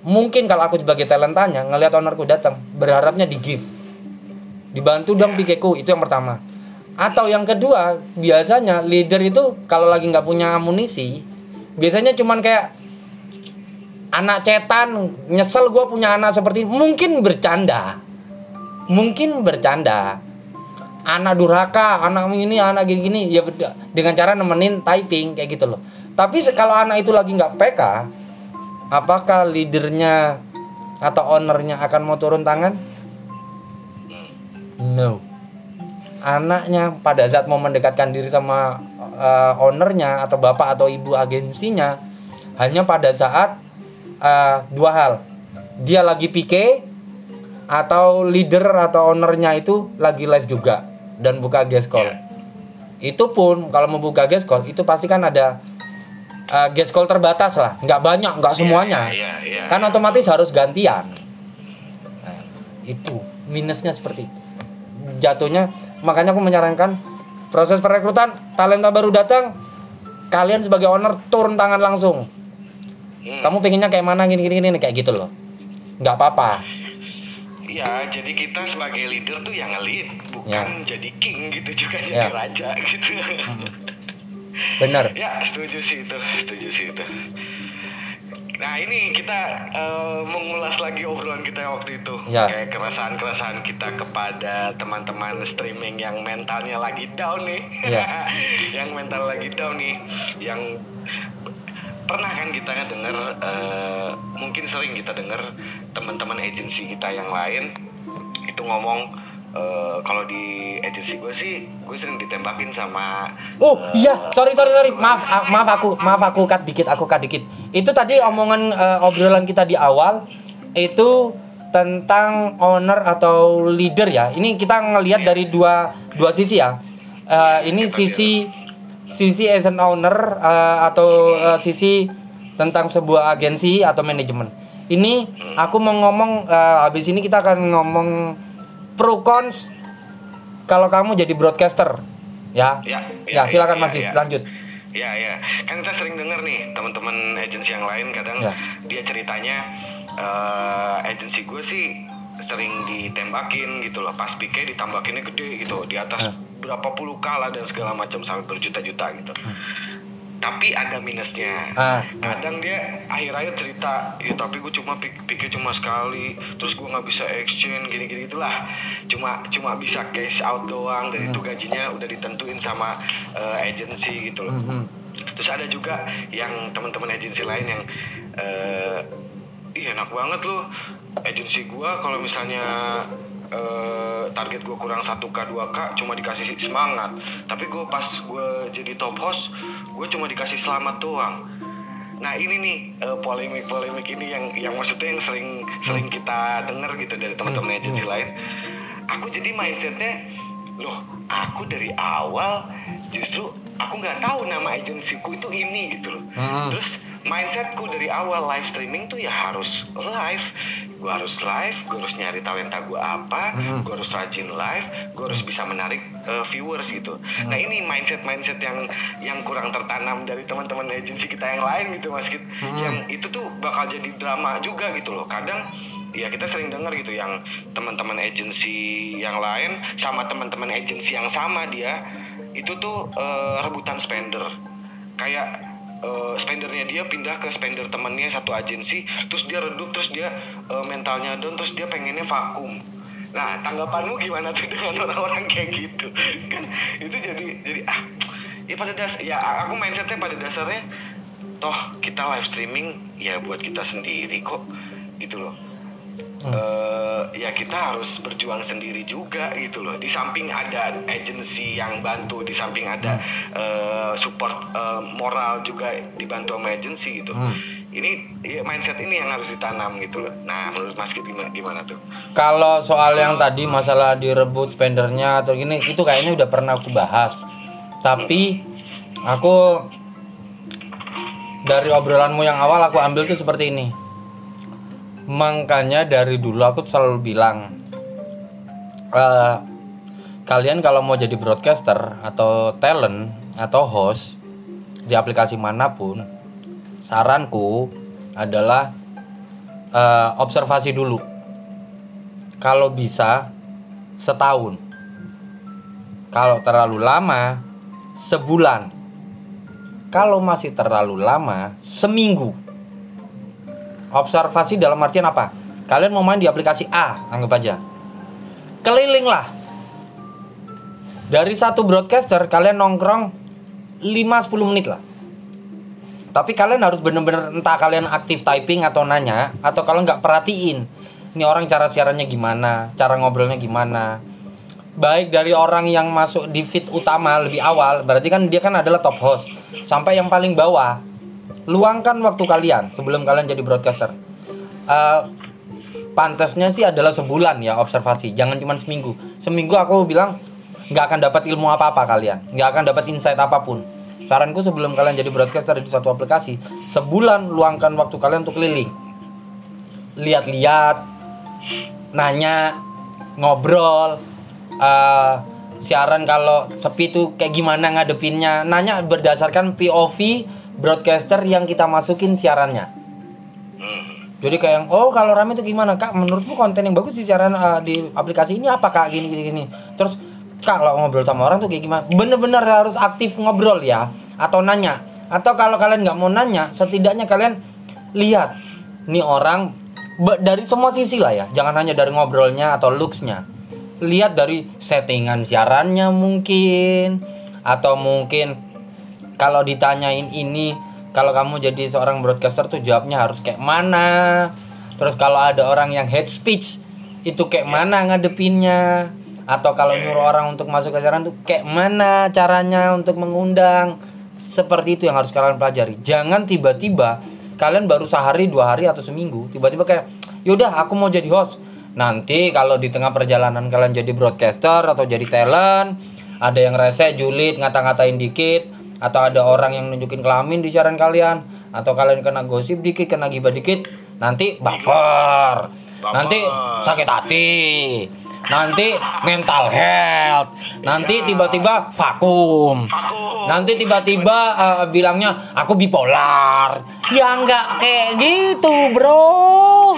Mungkin kalau aku sebagai talentanya ngelihat ownerku datang, berharapnya di gift. Dibantu dong pikeku, itu yang pertama. Atau yang kedua, biasanya leader itu kalau lagi nggak punya amunisi, biasanya cuman kayak anak cetan, nyesel gue punya anak seperti ini. Mungkin bercanda. Mungkin bercanda anak durhaka, anak ini, anak gini-gini, ya beda- dengan cara nemenin typing kayak gitu loh. Tapi kalau anak itu lagi nggak PK, apakah leadernya atau ownernya akan mau turun tangan? No. Anaknya pada saat mau mendekatkan diri sama uh, ownernya atau bapak atau ibu agensinya hanya pada saat uh, dua hal. Dia lagi PK atau leader atau ownernya itu lagi live juga dan buka guest call. Itu pun kalau mau buka guest call itu pasti kan ada uh, guest call terbatas lah, nggak banyak, nggak semuanya. Iya, iya. Kan otomatis harus gantian. Nah, itu minusnya seperti itu. Jatuhnya makanya aku menyarankan proses perekrutan talenta baru datang kalian sebagai owner turun tangan langsung. Hmm. Kamu pengennya kayak mana gini gini gini kayak gitu loh. nggak apa-apa. Iya, jadi kita sebagai leader tuh yang ngelit, bukan Ya. jadi king gitu juga Ya. jadi raja gitu. Benar Ya, setuju sih itu, setuju sih itu. Nah ini kita eh, mengulas lagi obrolan kita waktu itu Ya. Kayak keresahan-keresahan kita kepada teman-teman streaming yang mentalnya lagi down nih Ya. Yang mental lagi down nih Yang pernah kan kita dengar eh, mungkin sering kita dengar teman-teman agensi kita yang lain itu ngomong eh, kalau di agensi gue sih gue sering ditembakin sama Oh iya, sorry sorry sorry, maaf ah, maaf aku maaf aku cut dikit aku cut dikit. Itu tadi omongan eh, obrolan kita di awal itu tentang owner atau leader ya. Ini kita ngelihat dari dua dua sisi ya. Eh, ini sisi sisi as an owner eh, atau eh, sisi tentang sebuah agensi atau manajemen. Ini aku mau ngomong eh, habis ini kita akan ngomong pro cons kalau kamu jadi broadcaster ya. Ya, Ya, silakan ya, Mas Dis, ya. lanjut. Ya, ya. Kan kita sering dengar nih teman-teman agensi yang lain kadang Ya. dia ceritanya eh agensi gue sih sering ditembakin gitu loh. Pas PK ditambakinnya gede gitu di atas Ya. berapa puluh kala dan segala macam sampai berjuta-juta gitu. Tapi ada minusnya. Ah. Kadang dia akhir-akhir cerita, ya tapi gue cuma pik- pikir cuma sekali, terus gue nggak bisa exchange gini-gini gitulah. Cuma cuma bisa cash out doang dan itu gajinya udah ditentuin sama eh, agensi gitu loh. Mhm. Terus ada juga yang teman-teman agensi lain yang eh ih enak banget loh agensi gua kalau misalnya eh, target gua kurang 1k 2k cuma dikasih semangat. Tapi gua pas gua jadi top host gua cuma dikasih selamat doang. Nah ini nih eh, polemik-polemik ini yang yang maksudnya yang sering sering kita dengar gitu dari teman-teman agensi lain. Aku jadi mindsetnya loh aku dari awal justru aku nggak tahu nama agensiku itu ini gitu loh. Hmm. terus mindsetku dari awal live streaming tuh ya harus live. Gue harus live gue harus nyari talenta gue apa gue harus rajin live gue harus bisa menarik uh, viewers gitu. Nah ini mindset mindset yang yang kurang tertanam dari teman-teman agensi kita yang lain gitu mas Kit. Yang itu tuh bakal jadi drama juga gitu loh. Kadang ya kita sering dengar gitu yang teman-teman agensi yang lain sama teman-teman agensi yang sama dia itu tuh eh, rebutan spender. Kayak eh, spendernya dia pindah ke spender temennya satu agensi terus dia redup terus dia eh, mentalnya down terus dia pengennya vakum. Nah tanggapanmu gimana tuh dengan orang-orang kayak gitu? Kan itu jadi jadi ah ya pada dasar ya aku mindsetnya pada dasarnya toh kita live streaming ya buat kita sendiri kok. Gitu loh Eh, ya kita harus berjuang sendiri juga gitu loh. Di samping ada agensi yang bantu di samping ada eh, support eh, moral juga dibantu sama agensi gitu. Ini ya, mindset ini yang harus ditanam gitu loh. Nah menurut Mas Kit gimana, gimana tuh? Kalau soal yang tadi masalah direbut spendernya atau gini itu kayaknya udah pernah aku bahas. Tapi aku dari obrolanmu yang awal aku ambil tuh seperti ini. Makanya dari dulu aku selalu bilang eh, kalian kalau mau jadi broadcaster atau talent atau host di aplikasi mana pun, saranku adalah eh, observasi dulu. Kalau bisa setahun. Kalau terlalu lama sebulan. Kalau masih terlalu lama seminggu observasi dalam artian apa kalian mau main di aplikasi A anggap aja kelilinglah dari satu broadcaster kalian nongkrong 5-10 menit lah tapi kalian harus bener-bener entah kalian aktif typing atau nanya atau kalau nggak perhatiin ini orang cara siarannya gimana, cara ngobrolnya gimana. Baik dari orang yang masuk di feed utama lebih awal, berarti kan dia kan adalah top host. Sampai yang paling bawah, luangkan waktu kalian sebelum kalian jadi broadcaster. Eh, pantasnya sih adalah sebulan ya observasi, jangan cuma seminggu. Seminggu aku bilang nggak akan dapat ilmu apa-apa kalian, nggak akan dapat insight apa pun. Saranku sebelum kalian jadi broadcaster di suatu aplikasi, sebulan luangkan waktu kalian untuk keliling lihat-lihat, nanya, ngobrol, eh, siaran kalau sepi tuh kayak gimana ngadepinnya, nanya berdasarkan POV broadcaster yang kita masukin siarannya. Jadi kayak yang, oh kalau rame itu gimana kak? Menurutmu konten yang bagus di siaran eh, di aplikasi ini apa kak? Gini gini gini. Terus kak kalau ngobrol sama orang tuh kayak gimana? Bener-bener harus aktif ngobrol ya. atau nanya atau kalau kalian nggak mau nanya setidaknya kalian lihat nih orang dari semua sisi lah ya jangan hanya dari ngobrolnya atau looksnya lihat dari settingan siarannya mungkin atau mungkin kalau ditanyain ini kalau kamu jadi seorang broadcaster tuh jawabnya harus kayak mana? Terus kalau ada orang yang head speech itu kayak mana ngadepinnya? Atau kalau nyuruh orang untuk masuk ke siaran tuh kayak mana caranya untuk mengundang? Seperti itu yang harus kalian pelajari. Jangan tiba-tiba kalian baru sehari dua hari atau seminggu tiba-tiba kayak yaudah aku mau jadi host. Nanti kalau di tengah perjalanan kalian jadi broadcaster atau jadi talent ada yang rese julid ngata-ngatain dikit atau ada orang yang nunjukin kelamin di siaran kalian. Atau kalian kena gosip dikit kena gibah dikit nanti baper. Nanti sakit hati nanti mental health. Nanti tiba-tiba vakum. Vakum. nanti tiba-tiba eh, bilangnya aku bipolar. Ya nggak kayak gitu bro.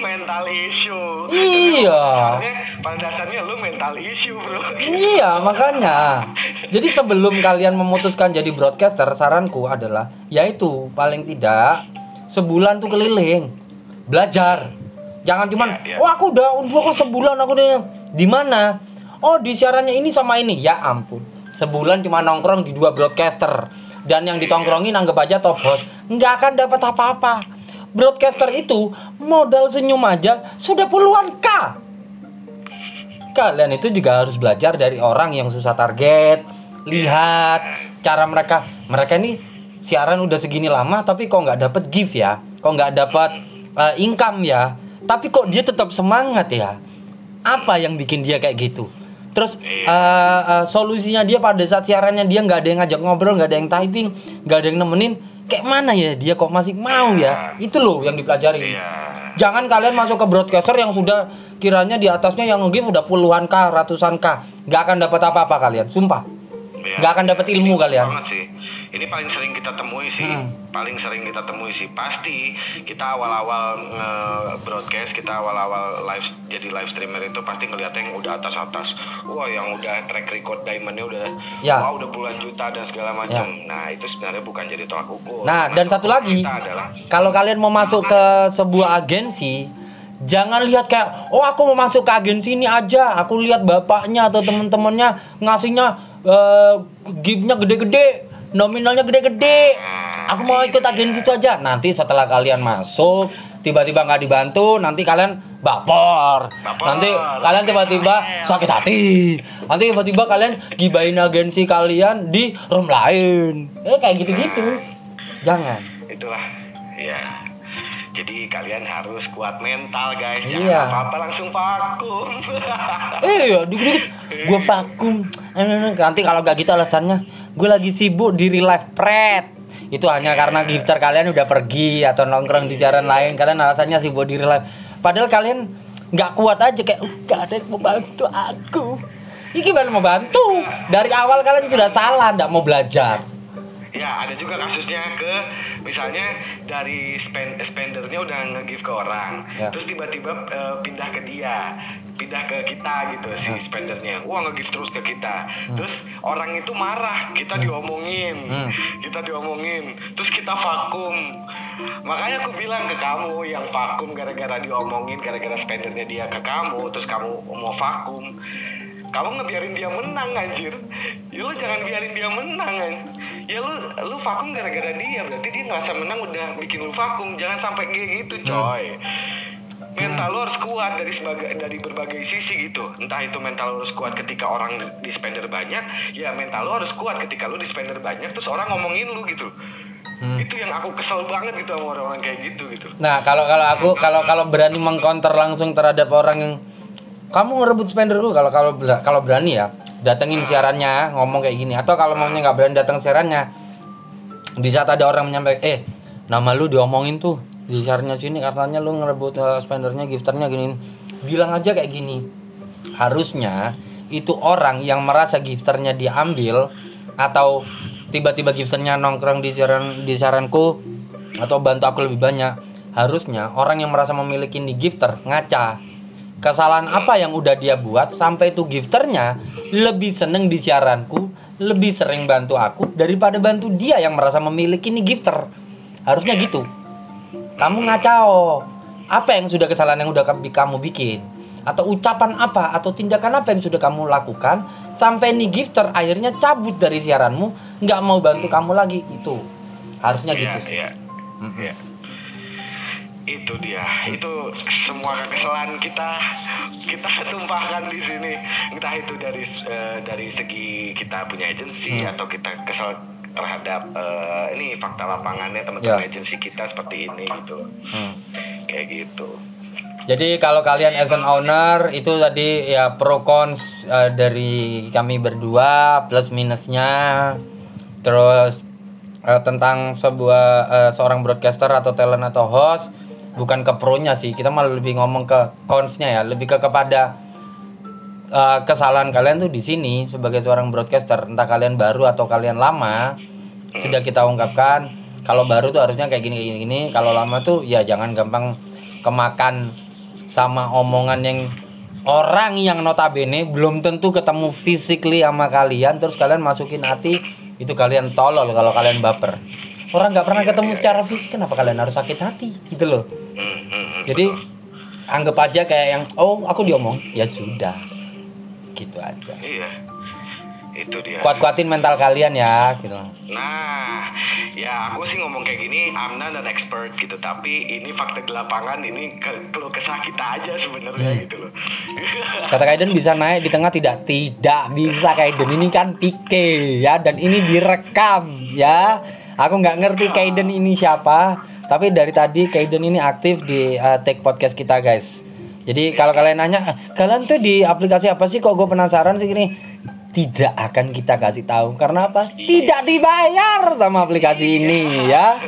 Mental issue. Iya. soalnya pada dasarnya lu mental issue bro. Iya makanya. Jadi sebelum kalian memutuskan jadi broadcaster Saranku adalah Yaitu paling tidak Sebulan tuh keliling. Belajar Jangan cuman Iya, iya. Oh aku udah udah kok sebulan aku udah Di mana? Oh di siarannya ini sama ini. Ya ampun. Sebulan cuma nongkrong di dua broadcaster. Dan yang ditongkrongin anggap aja top host. Nggak akan dapat apa-apa. Broadcaster itu modal senyum aja sudah puluhan K. Kalian itu juga harus belajar dari orang yang susah target lihat cara mereka. Mereka ini siaran udah segini lama tapi kok nggak dapet gift ya? Kok nggak dapat eh, income ya tapi kok dia tetap semangat ya apa yang bikin dia kayak gitu terus eh, eh, solusinya dia pada saat siarannya dia nggak ada yang ngajak ngobrol nggak ada yang typing nggak ada yang nemenin kayak mana ya dia kok masih mau ya itu loh yang dipelajari Iya. Jangan kalian masuk ke broadcaster yang sudah kiranya di atasnya yang nge-give udah puluhan k, ratusan k. Nggak akan dapat apa-apa kalian, sumpah. Iya. Nggak akan dapat ilmu kalian. Ini paling sering kita temui sih. Hmm. paling sering kita temui sih. Pasti kita awal-awal nge-broadcast kita awal-awal live jadi live streamer itu pasti ngeliatnya yang udah atas-atas. Wah yang udah track record diamondnya udah Ya. wah udah puluhan juta dan segala macam nah itu sebenarnya bukan jadi tolak ukur. Nah, dan satu lagi, adalah kalau kalian mau masuk ke sebuah agensi, jangan lihat kayak, oh aku mau masuk ke agensi ini aja. Aku lihat bapaknya atau temen-temennya ngasihnya give-nya gede-gede, nominalnya gede-gede. Aku mau ikut agensi itu aja. Nanti setelah kalian masuk, tiba-tiba nggak dibantu, nanti kalian baper. Baper. Nanti kalian tiba-tiba sakit hati. Nanti tiba-tiba kalian gibain agensi kalian di room lain. Eh kayak gitu-gitu. Jangan. itulah ya jadi kalian harus kuat mental guys jangan Iya. apa-apa langsung vakum Eh ya, dikit-dikit gue vakum. Eh, Nanti kalau gak gitu alasannya, gue lagi sibuk di real life pret. Itu hanya karena gifter kalian udah pergi atau nongkrong di siaran lain. Kalian alasannya sibuk di real life. Padahal kalian nggak kuat aja kayak, uh, gak ada yang mau bantu aku. Ini gimana mau bantu? Dari awal kalian sudah salah, nggak mau belajar. Ya, ada juga kasusnya ke misalnya dari spend spendernya udah nge-give ke orang, Ya. terus tiba-tiba eh, pindah ke dia, pindah ke kita gitu si spendernya. Wah, nge-give terus ke kita. Terus orang itu marah, kita diomongin. Hmm. Kita diomongin, terus kita vakum. Makanya aku bilang ke kamu yang vakum gara-gara diomongin, gara-gara spendernya dia ke kamu, terus kamu mau vakum. Kamu ngebiarin dia menang anjir. Ya lu jangan biarin dia menang anjir. Ya lu lu vakum gara-gara dia, berarti dia ngerasa menang udah bikin lu vakum. Jangan sampai kayak gitu, coy. Mental lu harus kuat dari sebagai dari berbagai sisi gitu. Entah itu mental lu harus kuat ketika orang di spender banyak, ya mental lu harus kuat ketika lu di spender banyak terus orang ngomongin lu gitu. Itu yang aku kesel banget gitu sama orang-orang kayak gitu gitu. Nah, kalau kalau aku kalau kalau berani mengcounter langsung terhadap orang yang kamu ngerebut spenderku kalau kalau kalau berani ya datengin siarannya ngomong kayak gini. Atau kalau maunya nggak berani datang siarannya di saat ada orang menyampaikan eh nama lu diomongin tuh di siarannya sini katanya lu ngerebut eh, spendernya gifternya gini bilang aja kayak gini. Harusnya itu orang yang merasa gifternya diambil atau tiba-tiba gifternya nongkrong di siaran di siaranku atau bantu aku lebih banyak harusnya orang yang merasa memiliki nih gifter ngaca kesalahan apa yang udah dia buat sampai itu gifternya lebih seneng di siaranku lebih sering bantu aku daripada bantu dia yang merasa memiliki nih gifter. Harusnya gitu. Kamu ngacau. Apa yang sudah kesalahan yang udah kamu bikin? Atau ucapan apa atau tindakan apa yang sudah kamu lakukan sampai nih gifter akhirnya cabut dari siaranmu, nggak mau bantu kamu lagi itu. Harusnya Iya, gitu sih. iya. Iya. Itu dia. Itu semua kekesalan kita kita tumpahkan di sini. Entah itu dari eh, dari segi kita punya agensi Hmm. atau kita kesal terhadap eh, ini fakta lapangannya teman-teman Ya. agensi kita seperti ini gitu. Hmm. Kayak gitu. Jadi kalau kalian as an owner itu tadi ya pro cons eh, dari kami berdua plus minusnya terus eh, tentang sebuah eh, seorang broadcaster atau talent atau host bukan ke pro-nya sih kita malah lebih ngomong ke cons-nya ya lebih ke kepada eh, kesalahan kalian tuh di sini sebagai seorang broadcaster entah kalian baru atau kalian lama sudah kita ungkapkan kalau baru tuh harusnya kayak gini kayak gini. kalau lama tuh ya jangan gampang kemakan sama omongan yang orang yang notabene belum tentu ketemu physically sama kalian terus kalian masukin hati itu kalian tolol kalau kalian baper orang nggak pernah ketemu secara fisik kenapa kalian harus sakit hati gitu loh hmm, hmm. jadi anggap aja kayak yang oh aku diomong ya sudah gitu aja Iya. Itu dia. kuat-kuatin mental kalian ya gitu Nah, ya aku sih ngomong kayak gini, I'm not an expert gitu, tapi ini fakta di lapangan, ini ke- keluh kesah kita aja sebenarnya Hmm. gitu loh. Kata Kaiden bisa naik di tengah tidak? Tidak bisa Kaiden ini kan Pike ya dan ini direkam ya. Aku nggak ngerti Kaiden ini siapa, tapi dari tadi Kaiden ini aktif di uh, take podcast kita guys. Jadi kalau kalian nanya, "Eh, kalian tuh di aplikasi apa sih? Kok gue penasaran sih gini? Tidak akan kita kasih tahu karena apa? Tidak dibayar sama aplikasi ini ya.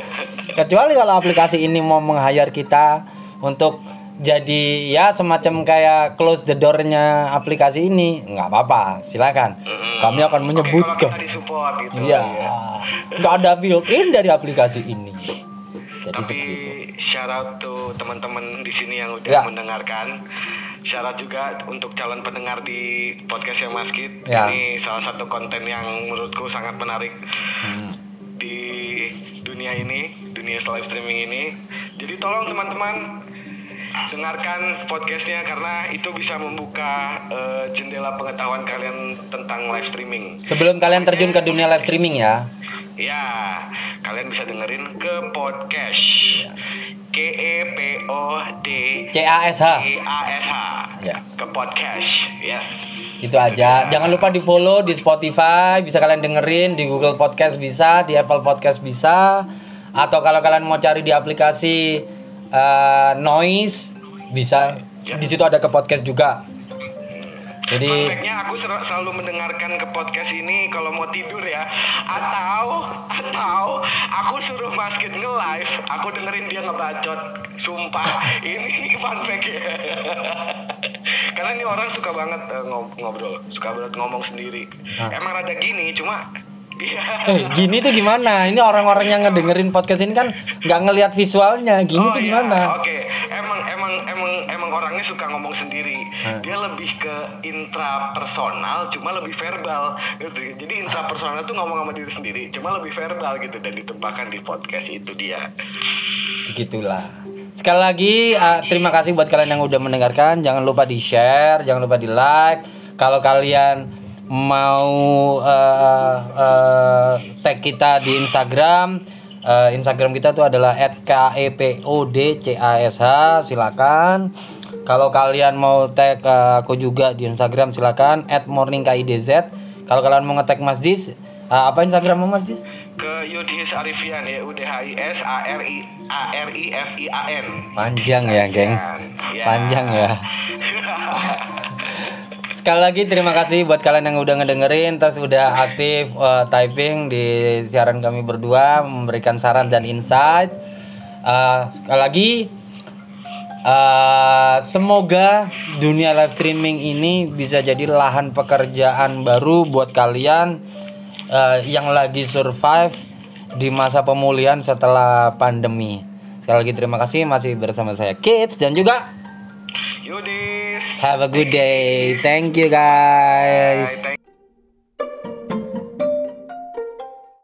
Kecuali kalau aplikasi ini mau meng-hire kita untuk jadi ya semacam kayak close the door-nya aplikasi ini nggak apa-apa silakan kami akan menyebutkan disupport gitu. iya nggak ada built-in dari aplikasi ini jadi Tapi itu shout out to teman-teman di sini yang udah Ya. mendengarkan. Out juga untuk calon pendengar di podcast yang Mas Kit. Ya. Ini salah satu konten yang menurutku sangat menarik Hmm. di dunia ini, dunia live streaming ini. Jadi tolong teman-teman dengarkan podcastnya karena itu bisa membuka eh, jendela pengetahuan kalian tentang live streaming. sebelum kalian terjun ke dunia live streaming ya Ya, kalian bisa dengerin ke podcast. K E P O D CASH E A S H. Ya. Ke podcast. Yes. itu aja jangan lupa di follow di Spotify bisa kalian dengerin di Google Podcast bisa di Apple Podcast bisa atau kalau kalian mau cari di aplikasi eh, Noise bisa Ya. di situ ada ke podcast juga jadi Fun fact-nya aku selalu mendengarkan ke podcast ini kalau mau tidur ya atau atau aku suruh Maskit nge-live, aku dengerin dia ngebacot. Sumpah, ini fun fact ya. Karena ini orang suka banget ngob- ngobrol, suka banget ngomong sendiri. Ah. Emang rada gini, cuma. Eh gini tuh gimana ini orang-orang yang ngedengerin podcast ini kan nggak ngelihat visualnya gini Oh, tuh iya. gimana Oke, emang emang emang emang orangnya suka ngomong sendiri. Hmm. Dia lebih ke intrapersonal, cuma lebih verbal. Gitu. Jadi intrapersonal tuh ngomong sama diri sendiri, cuma lebih verbal gitu dan ditembakkan di podcast itu dia. Begitulah. Sekali lagi uh, terima kasih buat kalian yang udah mendengarkan. Jangan lupa di share, jangan lupa di like. Kalau kalian mau uh, uh, tag kita di Instagram, uh, Instagram kita tuh adalah @kepodcash. Silakan. Kalau kalian mau tag uh, aku juga di Instagram silakan @morningkidz. Kalau kalian mau nge-tag Mas Dis, uh, apa Instagrammu Mas Dis? Ke Yudhis Arifian ya, U D H I S A R I A R I F I A N. Panjang ya, geng. Ya. Panjang ya. Sekali lagi terima kasih buat kalian yang udah ngedengerin terus udah aktif uh, typing di siaran kami berdua memberikan saran dan insight. Uh, sekali lagi uh, semoga dunia live streaming ini bisa jadi lahan pekerjaan baru buat kalian uh, yang lagi survive di masa pemulihan setelah pandemi. Sekali lagi terima kasih masih bersama saya Kids dan juga. Have a good day. Thank you guys.